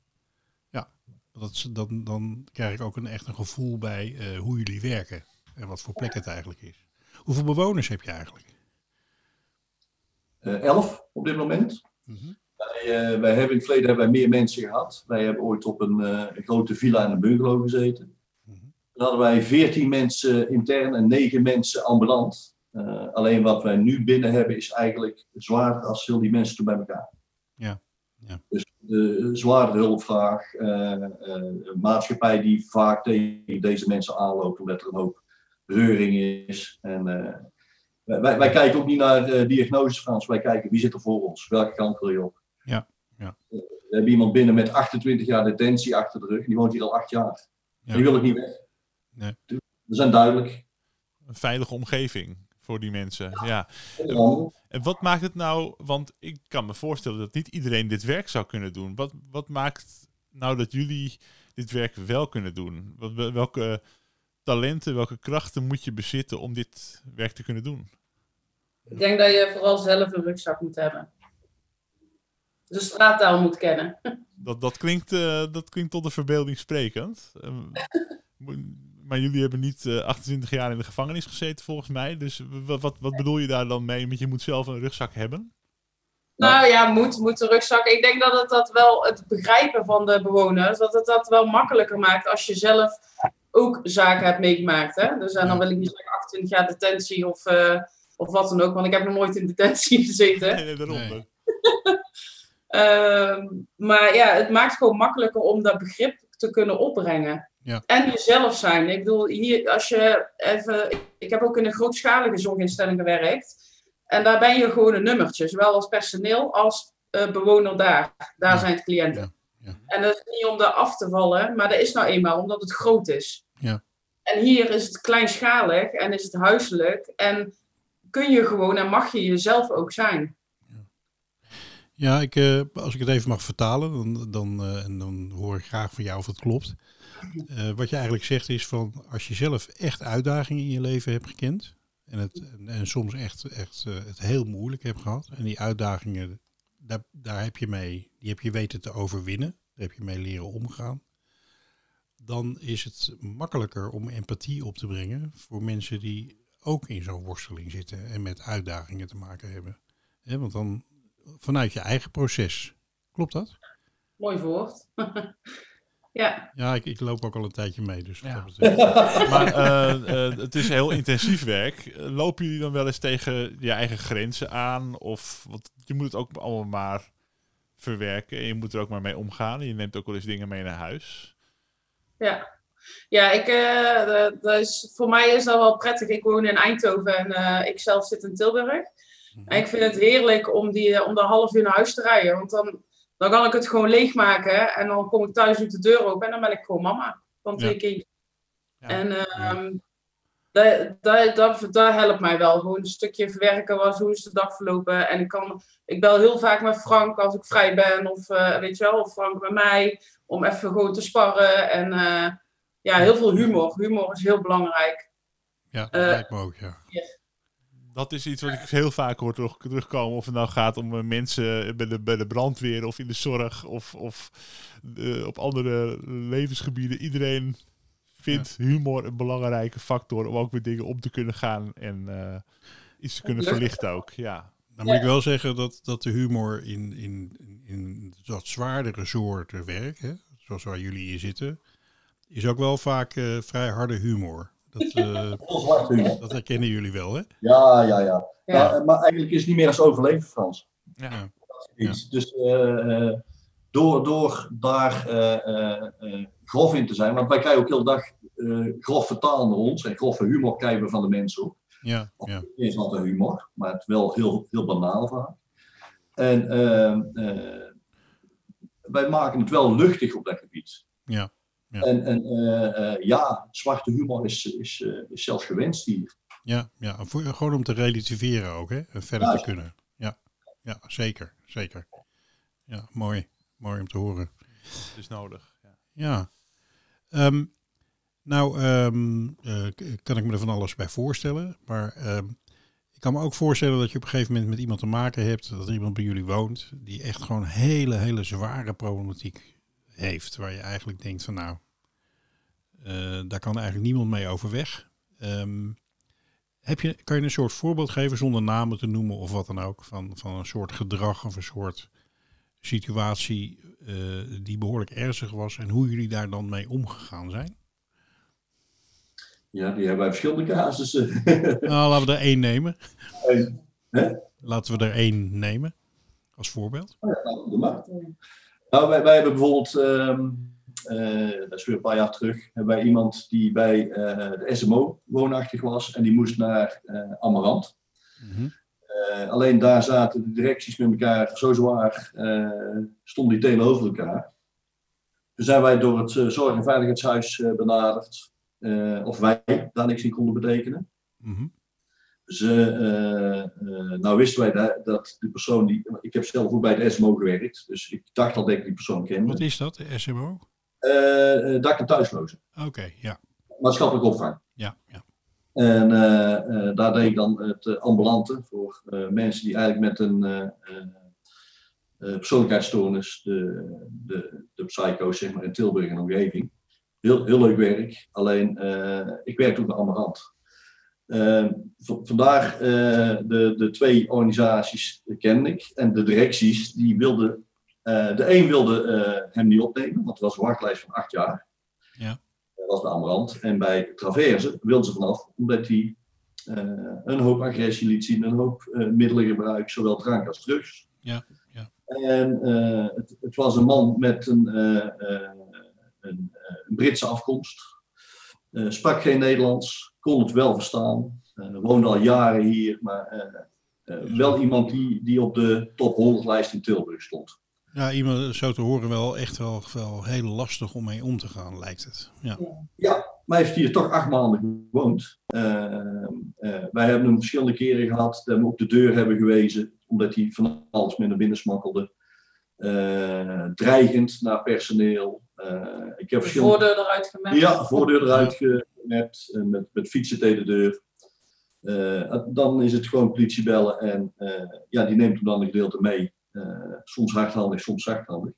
Dat, dan, dan krijg ik ook een echt een gevoel bij eh, hoe jullie werken en wat voor plek het eigenlijk is. Hoeveel bewoners heb je eigenlijk? Eh, elf op dit moment. Mhm. Wij, eh, wij hebben in het verleden hebben wij meer mensen gehad. Wij hebben ooit op een, een grote villa en een bungalow gezeten. Mhm. Dan hadden wij veertien mensen intern en negen mensen ambulant. Alleen wat wij nu binnen hebben is eigenlijk zwaarder als heel die mensen bij elkaar. Ja, ja. Dus de zware hulpvraag, eh, eh, een maatschappij die vaak tegen deze mensen aanloopt omdat er een hoop reuring is. En, eh, wij, wij, kijken ook niet naar diagnoses, Frans. Wij kijken wie zit er voor ons, welke kant wil je op. Ja, ja. We hebben iemand binnen met 28 jaar detentie achter de rug. Die woont hier al acht jaar. Ja. Die wil ik niet weg. Nee. We zijn duidelijk. Een veilige omgeving voor die mensen. Ja. Ja. En wat maakt het nou, want ik kan me voorstellen dat niet iedereen dit werk zou kunnen doen. Wat, wat maakt nou dat jullie dit werk wel kunnen doen? Wat, welke talenten, welke krachten moet je bezitten om dit werk te kunnen doen? Ik denk dat je vooral zelf een rugzak moet hebben. De straattaal moet kennen. Dat, dat, klinkt, eh, dat klinkt tot de verbeelding sprekend. Maar jullie hebben niet eh, 28 jaar in de gevangenis gezeten volgens mij. Dus wat, wat, wat bedoel je daar dan mee met je moet zelf een rugzak hebben? Nou ja, moet, moet de rugzak. Ik denk dat het dat wel, het begrijpen van de bewoners, dat het dat wel makkelijker maakt als je zelf ook zaken hebt meegemaakt. Hè? Dus en dan wil ik niet zeggen 28 jaar detentie of, eh, of wat dan ook, want ik heb nog nooit in detentie gezeten. Nee, nee, daarom. Nee. Ehm, maar ja, het maakt gewoon makkelijker om dat begrip te kunnen opbrengen. Ja. En jezelf zijn. Ik bedoel, hier, als je even. ik- heb ook in een grootschalige zorginstelling gewerkt. En daar ben je gewoon een nummertje, zowel als personeel als eh, bewoner daar. Daar Ja. zijn het cliënten. Ja. Ja. En dat is niet om daar af te vallen, maar dat is nou eenmaal omdat het groot is. Ja. En hier is het kleinschalig en is het huiselijk. En kun je gewoon en mag je jezelf ook zijn. Ja, ik, eh, als ik het even mag vertalen, dan, dan, eh, en dan hoor ik graag van jou of het klopt. Eh, wat je eigenlijk zegt is van als je zelf echt uitdagingen in je leven hebt gekend. En, het, en, soms echt, echt eh, het heel moeilijk hebt gehad. En die uitdagingen, daar, daar heb je mee, die heb je weten te overwinnen. Daar heb je mee leren omgaan. dan is het makkelijker om empathie op te brengen voor mensen die ook in zo'n worsteling zitten en met uitdagingen te maken hebben. Want dan vanuit je eigen proces. Klopt dat? Mooi woord. ja. Ja, ik, ik loop ook al een tijdje mee. Dus Ja. Maar eh, eh, het is heel intensief werk. Lopen jullie dan wel eens tegen je eigen grenzen aan? Of want je moet het ook allemaal maar verwerken. En je moet er ook maar mee omgaan. En je neemt ook wel eens dingen mee naar huis. Ja, ja ik, eh, dat- is, voor mij is dat wel prettig. Ik woon in Eindhoven en eh, ik zelf zit in Tilburg. En ik vind het heerlijk om, die, eh, om de half uur naar huis te rijden. Want dan, dan kan ik het gewoon leegmaken. En dan kom ik thuis uit de deur open en dan ben ik gewoon mama van twee Ja. kinderen. Ja. En ehm, dat, dat, dat, dat helpt mij wel. Gewoon een stukje verwerken. Was, hoe is de dag verlopen? En ik, kan, ik bel heel vaak met Frank als ik vrij ben. Of eh, weet je wel, of Frank met mij. Om even gewoon te sparren. En eh, ja, heel veel humor. Humor is heel belangrijk. ja, dat Eh, lijkt me ook, ja. Dat is iets wat ik heel vaak hoor terug, terugkomen. Of het nou gaat om eh, mensen bij de, bij de brandweer of in de zorg of, of eh, op andere levensgebieden. Iedereen vindt humor een belangrijke factor om ook weer dingen om te kunnen gaan en eh, iets te kunnen verlichten ook. Ja. Dan moet ik wel zeggen dat, dat de humor in, in, in wat zwaardere soorten werk, hè, zoals waar jullie in zitten, is ook wel vaak eh, vrij harde humor. Dat, eh, zwart dat herkennen jullie wel, hè? Ja, ja, ja. Ja. Maar, eh, maar eigenlijk is het niet meer als overleven, Frans. Ja. Ja. Iets. Dus eh, eh, door, door daar eh, eh, eh, grof in te zijn, want wij krijgen ook heel de dag eh grof vertaal naar ons en grove humor krijgen we van de mensen ook. Ja, ja. Het is altijd humor, maar het wel heel, heel banaal vaak. En ehm, eh, wij maken het wel luchtig op dat gebied. Ja, ja. En, en eh, eh, ja, zwarte humor is, is, eh, is zelfs gewenst hier. Ja, ja. Voor, gewoon om te relativeren ook, hè? En verder Ja. te kunnen. Ja, ja zeker, zeker. Ja, mooi. Mooi om te horen. Het is nodig. Ja. Ja. Ehm, nou, ehm, eh, kan ik me er van alles bij voorstellen. Maar ehm, ik kan me ook voorstellen dat je op een gegeven moment met iemand te maken hebt, dat er iemand bij jullie woont, die echt gewoon hele, hele zware problematiek heeft. Waar je eigenlijk denkt van nou, daar kan eigenlijk niemand mee overweg. Ehm, heb je, kan je een soort voorbeeld geven zonder namen te noemen of wat dan ook, van, van een soort gedrag of een soort situatie eh, die behoorlijk ernstig was en hoe jullie daar dan mee omgegaan zijn? Ja, die hebben wij verschillende casussen. Nou, laten we er één nemen. Hè? Laten we er één nemen als voorbeeld. Oh ja, nou, wij, wij hebben bijvoorbeeld, ehm, eh, dat is weer een paar jaar terug, hebben wij iemand die bij eh, de SMO woonachtig was en die moest naar eh Amarant. Mhm. Eh, alleen daar zaten de directies met elkaar zo zwaar, eh, stonden die tegenover elkaar. Toen zijn wij door het eh, Zorg- en Veiligheidshuis eh, benaderd, eh, of wij daar niks in konden betekenen. Dus eh, eh, eh, nou wisten wij dat, dat de persoon die. Ik heb zelf ook bij de SMO gewerkt, dus ik dacht al dat ik die persoon kende. Wat is dat, de SMO? Eh, eh, dak- en thuislozen, Oké, ja. maatschappelijk opvang. Ja, ja. En eh, daar deed ik dan het ambulante voor mensen die eigenlijk met een persoonlijkheidsstoornis, de, de, de psycho's zeg maar, in Tilburg en omgeving. Heel, heel leuk werk, alleen ik werk ook bij Amarant. Eh, v- vandaar eh, de, de twee organisaties kende ik en de directies die wilden, eh, de een wilde eh, hem niet opnemen, want het was een wachtlijst van acht jaar. Dat was bij Amarant. En bij Traverse wilden ze vanaf, omdat hij eh, een hoop agressie liet zien, een hoop middelen gebruikt, zowel drank als drugs. Ja, ja. En het, het was een man met een, een, Britse afkomst. Sprak geen Nederlands, kon het wel verstaan. woonde al jaren hier, maar wel iemand die, die op de top 100 lijst in Tilburg stond. Ja, iemand zo te horen wel echt wel, wel heel lastig om mee om te gaan, lijkt het. Ja, Ja, maar hij heeft hier toch acht maanden gewoond. Eh, eh, wij hebben hem verschillende keren gehad dat we hem op de deur hebben gewezen, omdat hij van alles mee naar binnen smokkelde. Eh, dreigend naar personeel. Eh, ik heb De verschillende... voordeur eruit gemaakt. Ja, voordeur eruit gemapt, met, met fietsen tegen de deur. Eh, dan is het gewoon politie bellen en eh, ja, die neemt hem dan een gedeelte mee. Eh, soms hardhandig, soms zachthandig.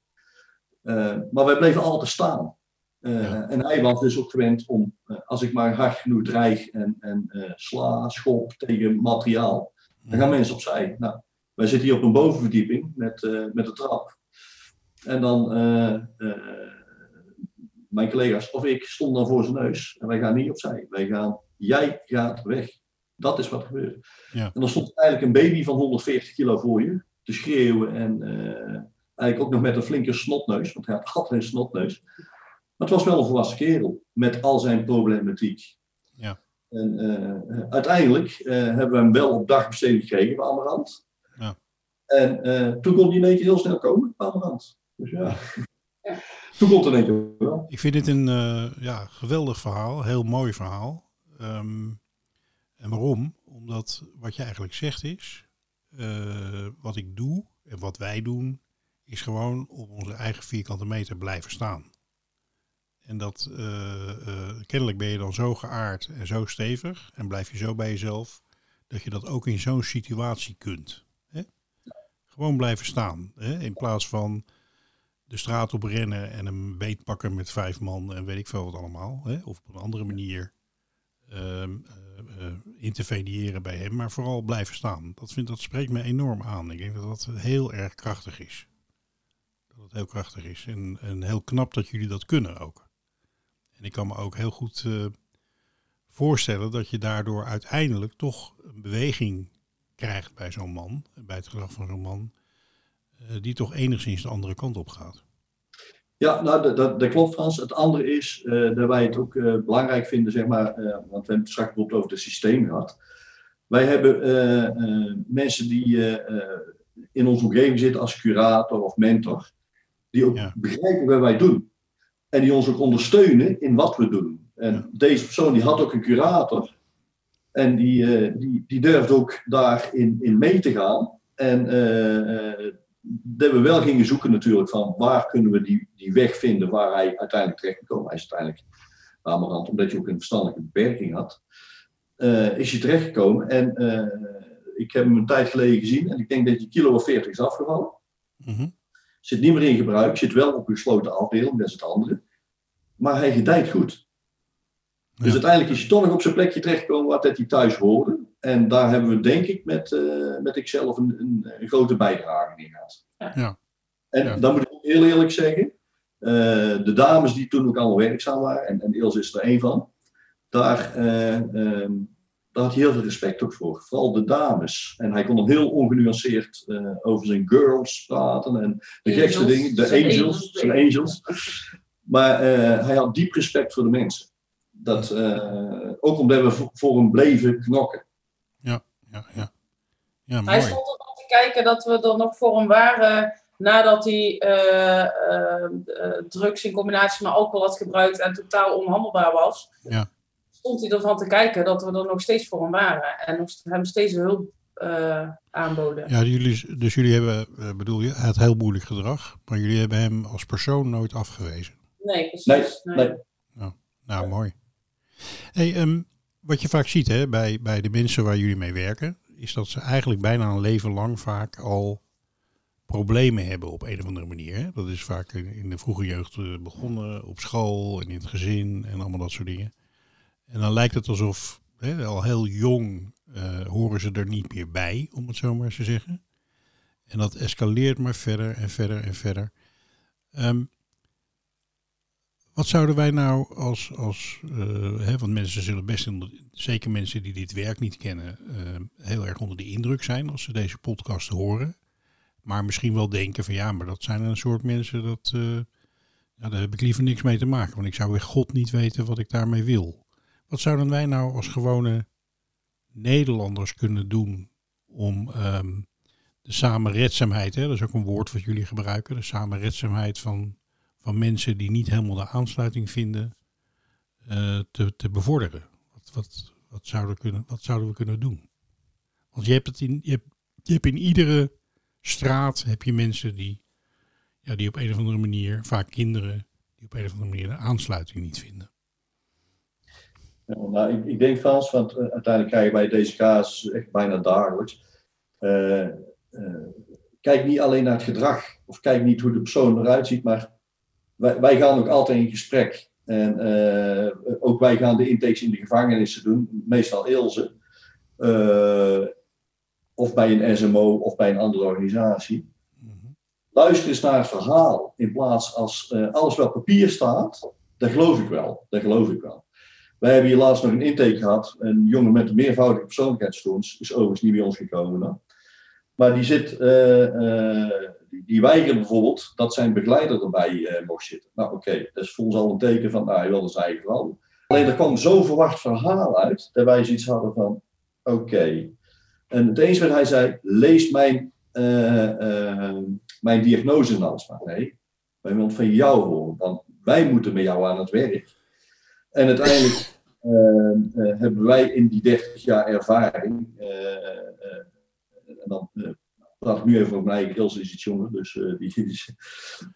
Eh, maar wij bleven altijd staan. Eh, Ja. En hij was dus ook gewend om, als ik maar hard genoeg dreig en, en sla, schop tegen materiaal, dan gaan mensen opzij. Nou, wij zitten hier op een bovenverdieping met, eh, met de trap. En dan, mijn collega's of ik stonden dan voor zijn neus. En wij gaan niet opzij. Wij gaan, jij gaat weg. Dat is wat er gebeurt. Ja. En dan stond eigenlijk een baby van 140 kilo voor je te schreeuwen. En eh, eigenlijk ook nog met een flinke snotneus, want hij had altijd een snotneus. Maar het was wel een volwassen kerel met al zijn problematiek. Ja. En eh, uiteindelijk eh, hebben we hem wel op dagbesteding gekregen bij Amarant. Ja. En eh, toen kon hij in één keer heel snel komen bij Amarant. Dus ja. Ja. Toen komt het in één keer wel. Ik vind dit een eh, ja, geweldig verhaal, heel mooi verhaal. Ehm, en waarom? Omdat wat je eigenlijk zegt is, eh, wat ik doe en wat wij doen, is gewoon op onze eigen vierkante meter blijven staan. En dat eh, eh, kennelijk ben je dan zo geaard en zo stevig en blijf je zo bij jezelf, dat je dat ook in zo'n situatie kunt. Hè? Gewoon blijven staan. Hè? In plaats van de straat op rennen en een beet pakken met vijf man en weet ik veel wat allemaal. Hè? Of op een andere manier interveneren bij hem, maar vooral blijven staan. Dat, vind, dat spreekt me enorm aan. Ik denk dat dat heel erg krachtig is. Dat het heel krachtig is en, en heel knap dat jullie dat kunnen ook. En ik kan me ook heel goed eh, voorstellen dat je daardoor uiteindelijk toch een beweging krijgt bij zo'n man, bij het gedrag van zo'n man, eh, die toch enigszins de andere kant op gaat. Ja, nou, dat, dat, dat klopt Frans. Het andere is eh, dat wij het ook eh, belangrijk vinden, zeg maar, eh, want we hebben het straks bijvoorbeeld over het systeem gehad. Wij hebben mensen die in onze omgeving zitten als curator of mentor, die ook Ja. begrijpen wat wij doen. En die ons ook ondersteunen in wat we doen. En Ja. deze persoon die had ook een curator. En die, die, die durfde ook daarin in mee te gaan. En dat we wel gingen zoeken natuurlijk van waar kunnen we die, die weg vinden waar hij uiteindelijk terecht kan komen. Hij is uiteindelijk namerhand, omdat hij ook een verstandelijke beperking had, eh, is hij terechtgekomen. En eh, ik heb hem een tijd geleden gezien en ik denk dat hij kilo of 40 is afgevallen. Mhm. Zit niet meer in gebruik, zit wel op een gesloten afdeling, dat is het andere. Maar hij gedijt goed. Dus Ja. uiteindelijk is hij toch nog op zijn plekje terechtgekomen waar dat hij thuis hoorde. En daar hebben we denk ik met, eh met ikzelf een, een, een grote bijdrage in gehad. Ja. En Ja. dan moet ik heel eerlijk zeggen, eh, de dames die toen ook allemaal werkzaam waren, en, en Ilse is er één van, daar, eh, ehm, daar had hij heel veel respect ook voor. Vooral de dames. En hij kon dan heel ongenuanceerd eh, over zijn girls praten en de Angels. gekste dingen, de Zijn angels, angels, zijn angels. Maar eh, hij had diep respect voor de mensen. Dat, eh, ook omdat we voor, voor hem bleven knokken. Ja, ja. Ja, Hij stond ervan te kijken dat we er nog voor hem waren nadat hij eh, eh, eh, drugs in combinatie met alcohol had gebruikt en totaal onhandelbaar was. Ja. Stond hij ervan te kijken dat we er nog steeds voor hem waren en nog, hem steeds hulp eh, aanboden. Ja, jullie, dus jullie hebben, bedoel je, het heel moeilijk gedrag, maar jullie hebben hem als persoon nooit afgewezen. Nee, precies. Nee, nee. nee. Nou, mooi. Hey, ehm, wat je vaak ziet hè, bij, bij de mensen waar jullie mee werken, is dat ze eigenlijk bijna een leven lang vaak al problemen hebben op een of andere manier. Hè? Dat is vaak in, de vroege jeugd eh, begonnen, op school en in het gezin en allemaal dat soort dingen. En dan lijkt het alsof hè, al heel jong eh, horen ze er niet meer bij, om het zo maar eens te zeggen. En dat escaleert maar verder en verder en verder. Ehm, wat zouden wij nou als, als eh, hè, want mensen zullen best, zeker mensen die dit werk niet kennen, eh, heel erg onder de indruk zijn als ze deze podcast horen. Maar misschien wel denken van ja, maar dat zijn een soort mensen, dat, eh, ja, daar heb ik liever niks mee te maken. Want ik zou weer God niet weten wat ik daarmee wil. Wat zouden wij nou als gewone Nederlanders kunnen doen om ehm, de samenredzaamheid, hè, dat is ook een woord wat jullie gebruiken, de samenredzaamheid van, van mensen die niet helemaal de aansluiting vinden, eh, te, te bevorderen? Wat, wat, wat, zouden kunnen, wat zouden we kunnen doen? Want je hebt, het in, je hebt, je hebt in iedere straat heb je mensen die, ja, die op een of andere manier, vaak kinderen, die op een of andere manier de aansluiting niet vinden. Nou, ik, ik denk Frans, want eh, uiteindelijk krijgen wij deze casus echt bijna dagelijks. Eh, kijk niet alleen naar het gedrag, of kijk niet hoe de persoon eruit ziet, maar wij, wij gaan ook altijd in gesprek. En eh, ook wij gaan de intakes in de gevangenissen doen, meestal Ilse. Eh, of bij een SMO of bij een andere organisatie. Mhm. Luister eens naar het verhaal in plaats als eh, alles wat papier staat. Dat geloof ik wel. Dat geloof ik wel. Wij hebben hier laatst nog een intake gehad. Een jongen met een meervoudige persoonlijkheidsstoornis is overigens niet bij ons gekomen. dan. Maar die zit, die, weigert bijvoorbeeld dat zijn begeleider erbij eh, mocht zitten. Nou oké, dat is voor ons al een teken van, nou hij wil zijn eigen verhaal. Alleen er kwam zo'n verwacht verhaal uit, dat wij zoiets hadden van, oké. En het eens wat hij zei, lees mijn, eh, eh, mijn diagnose eens maar. Nee, wij willen van jou horen, want wij moeten met jou aan het werk. En uiteindelijk eh, eh, hebben wij in die 30 jaar ervaring, en dan praat ik nu even over mijn eigen Ilse is iets jonger, dus eh, die.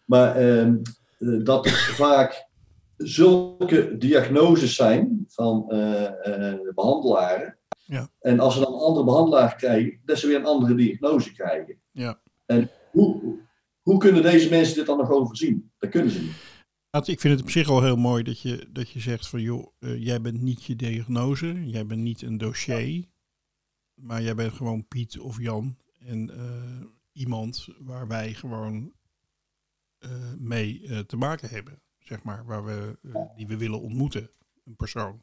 Maar ehm, eh, dat vaak zulke diagnoses zijn van eh, eh, behandelaren. Ja. En als ze dan een andere behandelaar krijgen, dat ze weer een andere diagnose krijgen. Ja. En hoe, hoe kunnen deze mensen dit dan nog overzien? Dat kunnen ze niet. Ik vind het op zich al heel mooi dat je, dat je zegt van joh, jij bent niet je diagnose, jij bent niet een dossier, maar jij bent gewoon Piet of Jan en eh, iemand waar wij gewoon eh, mee eh, te maken hebben, zeg maar, waar we, die we willen ontmoeten, een persoon.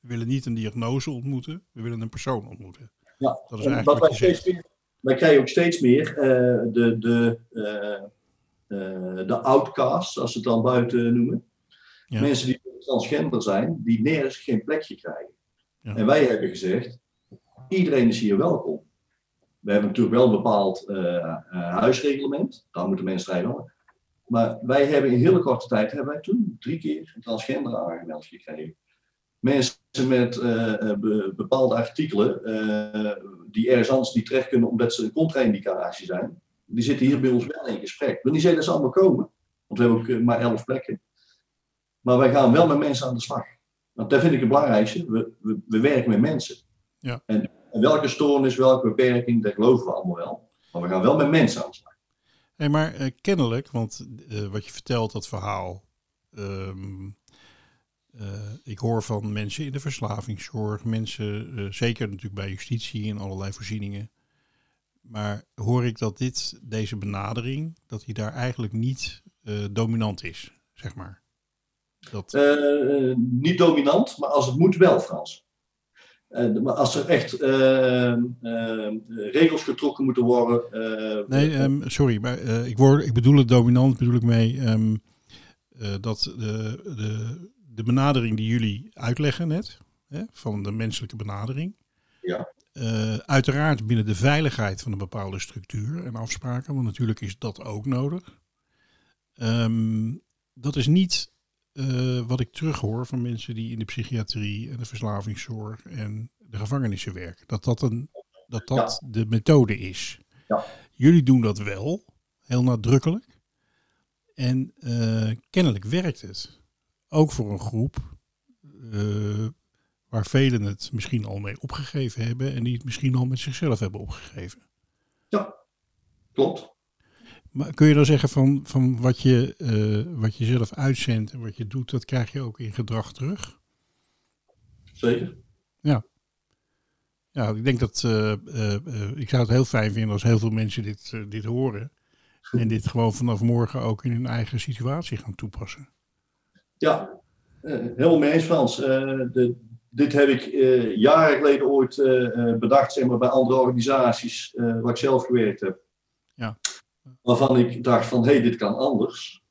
We willen niet een diagnose ontmoeten, we willen een persoon ontmoeten. Ja, Dat is en eigenlijk wat wij, steeds meer, wij krijgen ook steeds meer de, de, de outcasts, als ze het dan buiten noemen. Ja. Mensen die transgender zijn, die nergens geen plekje krijgen. Ja. En wij hebben gezegd, iedereen is hier welkom. We hebben natuurlijk wel een bepaald eh, huisreglement, daar moeten mensen rijden. Maar wij hebben in hele korte tijd, hebben wij toen drie keer een transgender aangemeld gekregen. Mensen met eh, be- bepaalde artikelen, die ergens anders niet terecht kunnen omdat ze een contra-indicatie zijn, die zitten hier bij ons wel in gesprek. Wil niet zeggen dat ze allemaal komen, want we hebben ook maar elf plekken. Maar wij gaan wel met mensen aan de slag. Want dat vind ik het belangrijkste. We, we, we werken met mensen. Ja. En, en welke stoornis, welke beperking, dat geloven we allemaal wel. Maar we gaan wel met mensen aan de slag. Nee, maar eh, kennelijk, want eh, wat je vertelt, dat verhaal. ehm, eh, ik hoor van mensen in de verslavingszorg, mensen, zeker natuurlijk bij justitie en allerlei voorzieningen. Maar hoor ik dat dit, deze benadering, dat die daar eigenlijk niet dominant is, zeg maar. Dat, niet dominant, maar als het moet wel, Frans. Eh, maar als er echt eh, eh, regels getrokken moeten worden. eh, nee, ehm, sorry, maar eh, ik, word, ik bedoel het dominant, bedoel ik mee ehm, dat de, de, de benadering die jullie uitleggen net, hè, van de menselijke benadering, Ja. uiteraard binnen de veiligheid van een bepaalde structuur en afspraken, want natuurlijk is dat ook nodig. Ehm, dat is niet eh, wat ik terughoor van mensen die in de psychiatrie en de verslavingszorg en de gevangenissen werken. Dat dat, een, dat, dat de methode is. Ja. Jullie doen dat wel, heel nadrukkelijk. En eh, kennelijk werkt het. Ook voor een groep eh, waar velen het misschien al mee opgegeven hebben en die het misschien al met zichzelf hebben opgegeven. ja, klopt. Maar kun je dan zeggen van, van wat, je, eh, wat je zelf uitzendt en wat je doet, dat krijg je ook in gedrag terug? Zeker. Ja, ik denk dat eh, eh, ik zou het heel fijn vinden als heel veel mensen dit, dit horen. En dit gewoon vanaf morgen ook in hun eigen situatie gaan toepassen. Ja, helemaal mee eens, Frans. De, dit heb ik jaren geleden ooit bedacht, zeg maar, bij andere organisaties waar ik zelf gewerkt heb. Ja. Waarvan ik dacht van, hé, hey, dit kan anders.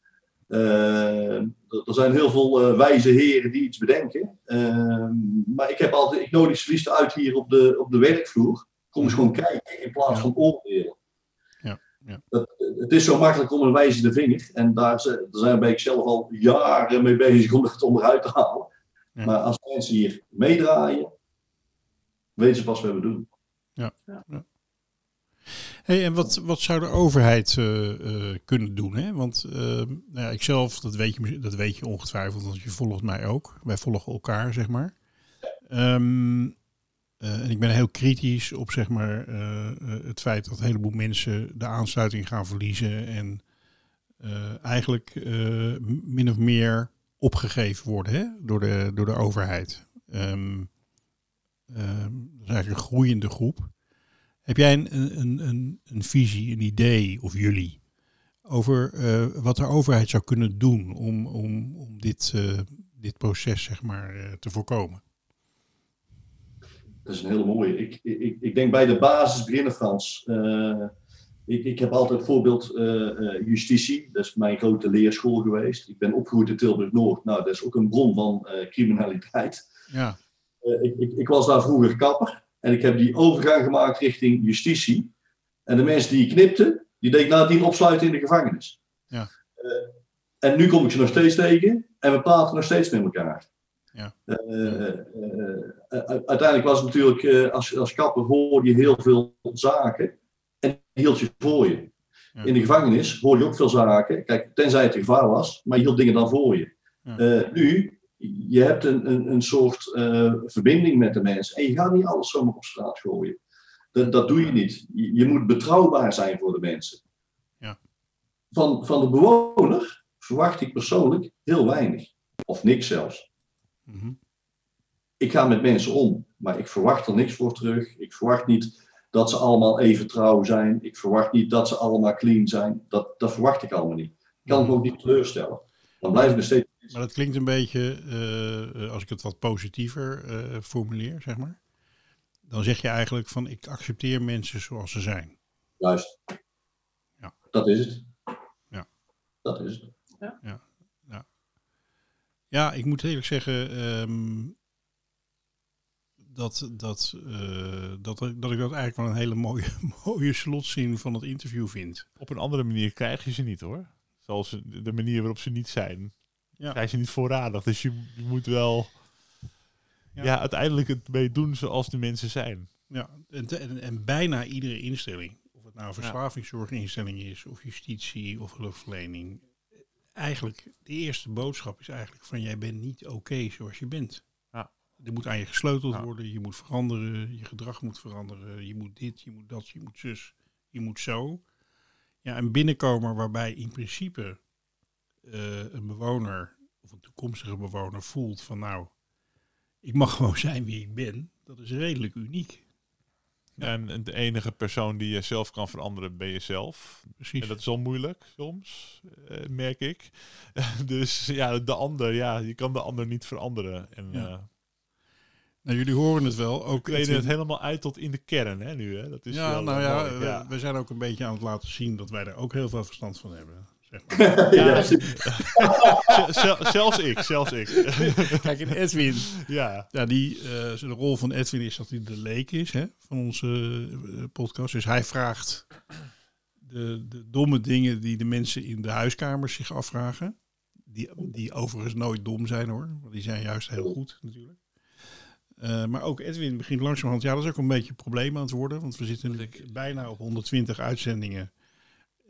Eh, er zijn heel veel eh, wijze heren die iets bedenken. Eh, maar ik heb altijd, ik nodig ze liefst uit hier op de, op de werkvloer. Kom eens gewoon kijken in plaats Ja. van oordelen. Ja, ja. Dat, het is zo makkelijk om een wijze de vinger. En daar, zijn ben ik zelf al jaren mee bezig om dat onderuit te halen. Ja. Maar als mensen hier meedraaien, weten ze pas wat we doen. Hey, en wat, wat zou de overheid eh, eh, kunnen doen? Hè? Want eh, nou ja, ik zelf, dat weet, je, dat weet je ongetwijfeld, want je volgt mij ook. Wij volgen elkaar, zeg maar. Ehm, eh, en ik ben heel kritisch op zeg maar, het feit dat een heleboel mensen de aansluiting gaan verliezen. En eigenlijk min of meer opgegeven worden hè, door, de, door de overheid. Ehm, ehm, dat is eigenlijk een groeiende groep. Heb jij een, een, een, een visie, een idee, of jullie, over eh, wat de overheid zou kunnen doen om, om, om dit, eh, dit proces zeg maar, eh, te voorkomen? Dat is een hele mooie. Ik, ik, ik denk bij de basis beginnen, Frans. Ik, ik heb altijd voorbeeld justitie. Dat is mijn grote leerschool geweest. Ik ben opgegroeid in Tilburg-Noord. Nou, dat is ook een bron van criminaliteit. Ja, ik, ik, ik was daar vroeger kapper. En ik heb die overgang gemaakt richting justitie. En de mensen die knipten, die deed ik nadien opsluiten in de gevangenis. Ja. Eh, en nu kom ik ze nog steeds tegen. En we praten nog steeds met elkaar. Ja. Eh, eh, uiteindelijk was het natuurlijk, als, als kapper hoorde je heel veel zaken en hield je voor je. Ja. In de gevangenis hoor je ook veel zaken, kijk, tenzij het een gevaar was, maar je hield dingen dan voor je. Nu, je hebt een, een, een soort eh, verbinding met de mensen en je gaat niet alles zomaar op straat gooien. Dat, dat doe je niet. Je, je moet betrouwbaar zijn voor de mensen. Ja. Van, van de bewoner verwacht ik persoonlijk heel weinig, of niks zelfs mhm. ik ga met mensen om, maar ik verwacht er niks voor terug. Ik verwacht niet dat ze allemaal even trouw zijn. Ik verwacht niet dat ze allemaal clean zijn. Dat, dat verwacht ik allemaal niet. Ik kan het ook niet teleurstellen. Dan steeds. Maar dat klinkt een beetje, eh, eh, als ik het wat positiever eh, formuleer, zeg maar. Dan zeg je eigenlijk van ik accepteer mensen zoals ze zijn. Juist. Ja. Dat is het. Ja. Dat is het. Ja, ik moet eerlijk zeggen ehm, dat, dat, eh, dat, dat ik dat eigenlijk wel een hele mooie, mooie slotzin van het interview vind. Op een andere manier krijg je ze niet hoor. Zoals de manier waarop ze niet zijn. Ja. Krijg je niet voorradig. Dus je, je moet wel Ja. ja. uiteindelijk het mee doen zoals de mensen zijn. Ja, en, te- en, en bijna iedere instelling, of het nou een verslavingszorginstelling is, of justitie, of hulpverlening. Eigenlijk, de eerste boodschap is eigenlijk van jij bent niet oké zoals je bent. Ja. Er moet aan je gesleuteld Ja. worden, je moet veranderen, je gedrag moet veranderen, je moet dit, je moet dat, je moet zus, je moet zo. Ja, een binnenkomer waarbij in principe eh, een bewoner of een toekomstige bewoner voelt van nou, ik mag gewoon zijn wie ik ben, dat is redelijk uniek. En de enige persoon die je zelf kan veranderen, ben jezelf. Precies. En dat is al moeilijk soms, eh, merk ik. dus ja, de ander, ja, je kan de ander niet veranderen. En Ja. eh, Nou, jullie horen het wel. Ook we kleden het helemaal uit tot in de kern, hè, nu. Hè? Dat is ja, wel, nou eh, ja, mooi, we, ja. we zijn ook een beetje aan het laten zien dat wij er ook heel veel verstand van hebben. Zeg maar. Ja. Ja. Zel- zel- zelfs ik, zelfs ik. Kijk, en Edwin, ja, ja, die, eh, de rol van Edwin is dat hij de leek is hè, van onze eh, podcast. Dus hij vraagt de, de domme dingen die de mensen in de huiskamers zich afvragen. Die, die overigens nooit dom zijn hoor, want die zijn juist heel goed natuurlijk. Eh, maar ook Edwin begint langzamerhand, ja dat is ook een beetje een probleem aan het worden. Want we zitten natuurlijk bijna op 120 uitzendingen.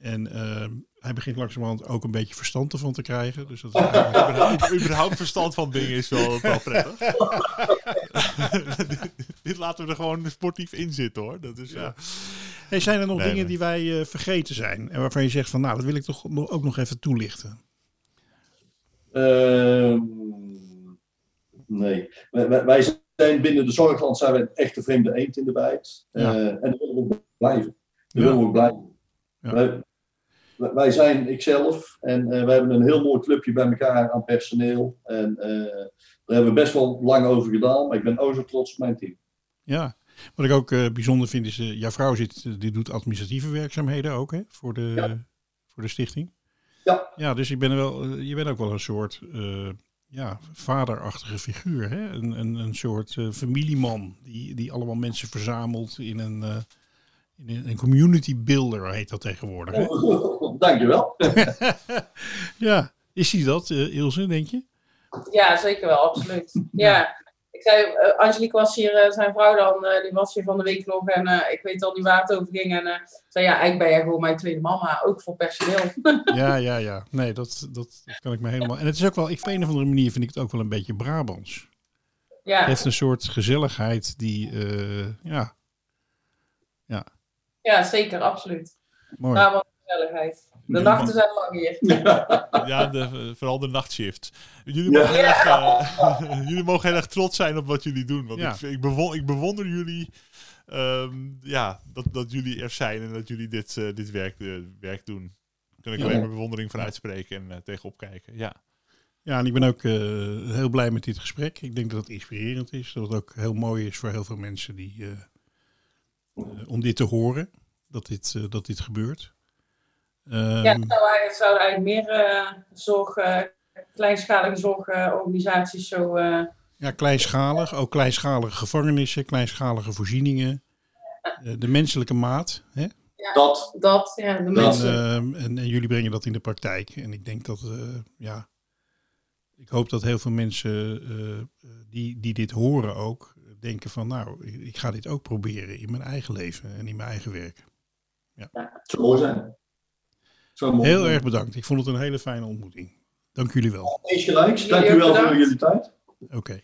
En eh, hij begint langzamerhand ook een beetje verstand ervan te krijgen. Dus dat is überhaupt, überhaupt verstand van dingen is wel, wel prettig. Dit laten we er gewoon sportief in zitten, hoor. Dat is, ja. Hey, zijn er nog Nee, dingen nee. die wij eh, vergeten zijn? En waarvan je zegt van nou, dat wil ik toch nog- ook nog even toelichten. Ehm, nee. Wij, wij- wij zijn binnen de zorgland zijn wij een echte vreemde eend in de bijt. Ja. Eh, en dat willen we ook blijven. Dat Ja. willen we ook blijven. Ja. Wij, wij- zijn ikzelf en eh, we hebben een heel mooi clubje bij elkaar aan personeel. En eh, daar hebben we best wel lang over gedaan, maar ik ben o zo trots op mijn team. Ja. Wat ik ook bijzonder vind is, eh, jouw vrouw zit, die doet administratieve werkzaamheden ook hè, voor, de, Ja. voor de stichting. Ja. Ja, dus ik ben er wel, je bent ook wel een soort ja, vaderachtige figuur. Hè? Een, een, een soort eh, familieman die, die allemaal mensen verzamelt in een, eh, in een, een community builder heet dat tegenwoordig. Hè? Dankjewel. ja, is hij dat, eh, Ilse, denk je? Ja, zeker wel, absoluut. Ja. Ik zei, eh, Angelique was hier, eh, zijn vrouw dan, eh, die was hier van de week nog en ik weet al niet waar het over ging. En zei, ja, eigenlijk ben jij gewoon mijn tweede mama, ook voor personeel. Ja, ja, ja. Nee, dat, dat, dat kan ik me helemaal. En het is ook wel, ik, op een of andere manier vind ik het ook wel een beetje Brabants. ja, Het heeft een soort gezelligheid die, eh, ja, ja, zeker, absoluut. mooi. Wat gezelligheid. De nachten zijn lang hier. Ja, de, vooral de nachtshift. Jullie Ja. mogen, heel erg, eh, jullie mogen heel erg trots zijn op wat jullie doen. Want Ja. ik, ik, bewon- ik bewonder jullie ehm, ja, dat, dat jullie er zijn en dat jullie dit, eh, dit werk, eh, werk doen. Daar kan ik Ja. alleen maar bewondering voor uitspreken en tegenop kijken. Ja. Ja, en ik ben ook eh, heel blij met dit gesprek. Ik denk dat het inspirerend is. Dat het ook heel mooi is voor heel veel mensen die, om dit te horen. Dat dit, eh, dat dit gebeurt. Ehm, Ja, het zou eigenlijk, zouden eigenlijk meer eh, zorg, eh, kleinschalige zorgorganisaties zo. eh, Ja, kleinschalig. Ook kleinschalige gevangenissen, kleinschalige voorzieningen. Eh, de menselijke maat. Hè? Dat, dat, ja, de En, mensen. ehm, en, en jullie brengen dat in de praktijk. En ik denk dat, eh, ja, ik hoop dat heel veel mensen die, die dit horen ook denken van, nou, ik- ga dit ook proberen in mijn eigen leven en in mijn eigen werk. zou mooi zijn. Mooi Heel erg bedankt. Ik vond het een hele fijne ontmoeting. Dank jullie wel. Eens gelijks. Jullie Dank u wel voor jullie tijd. Oké.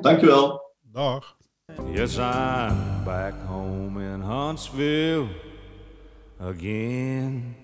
Dank u wel. Dag. Yes, I'm back home in Huntsville again.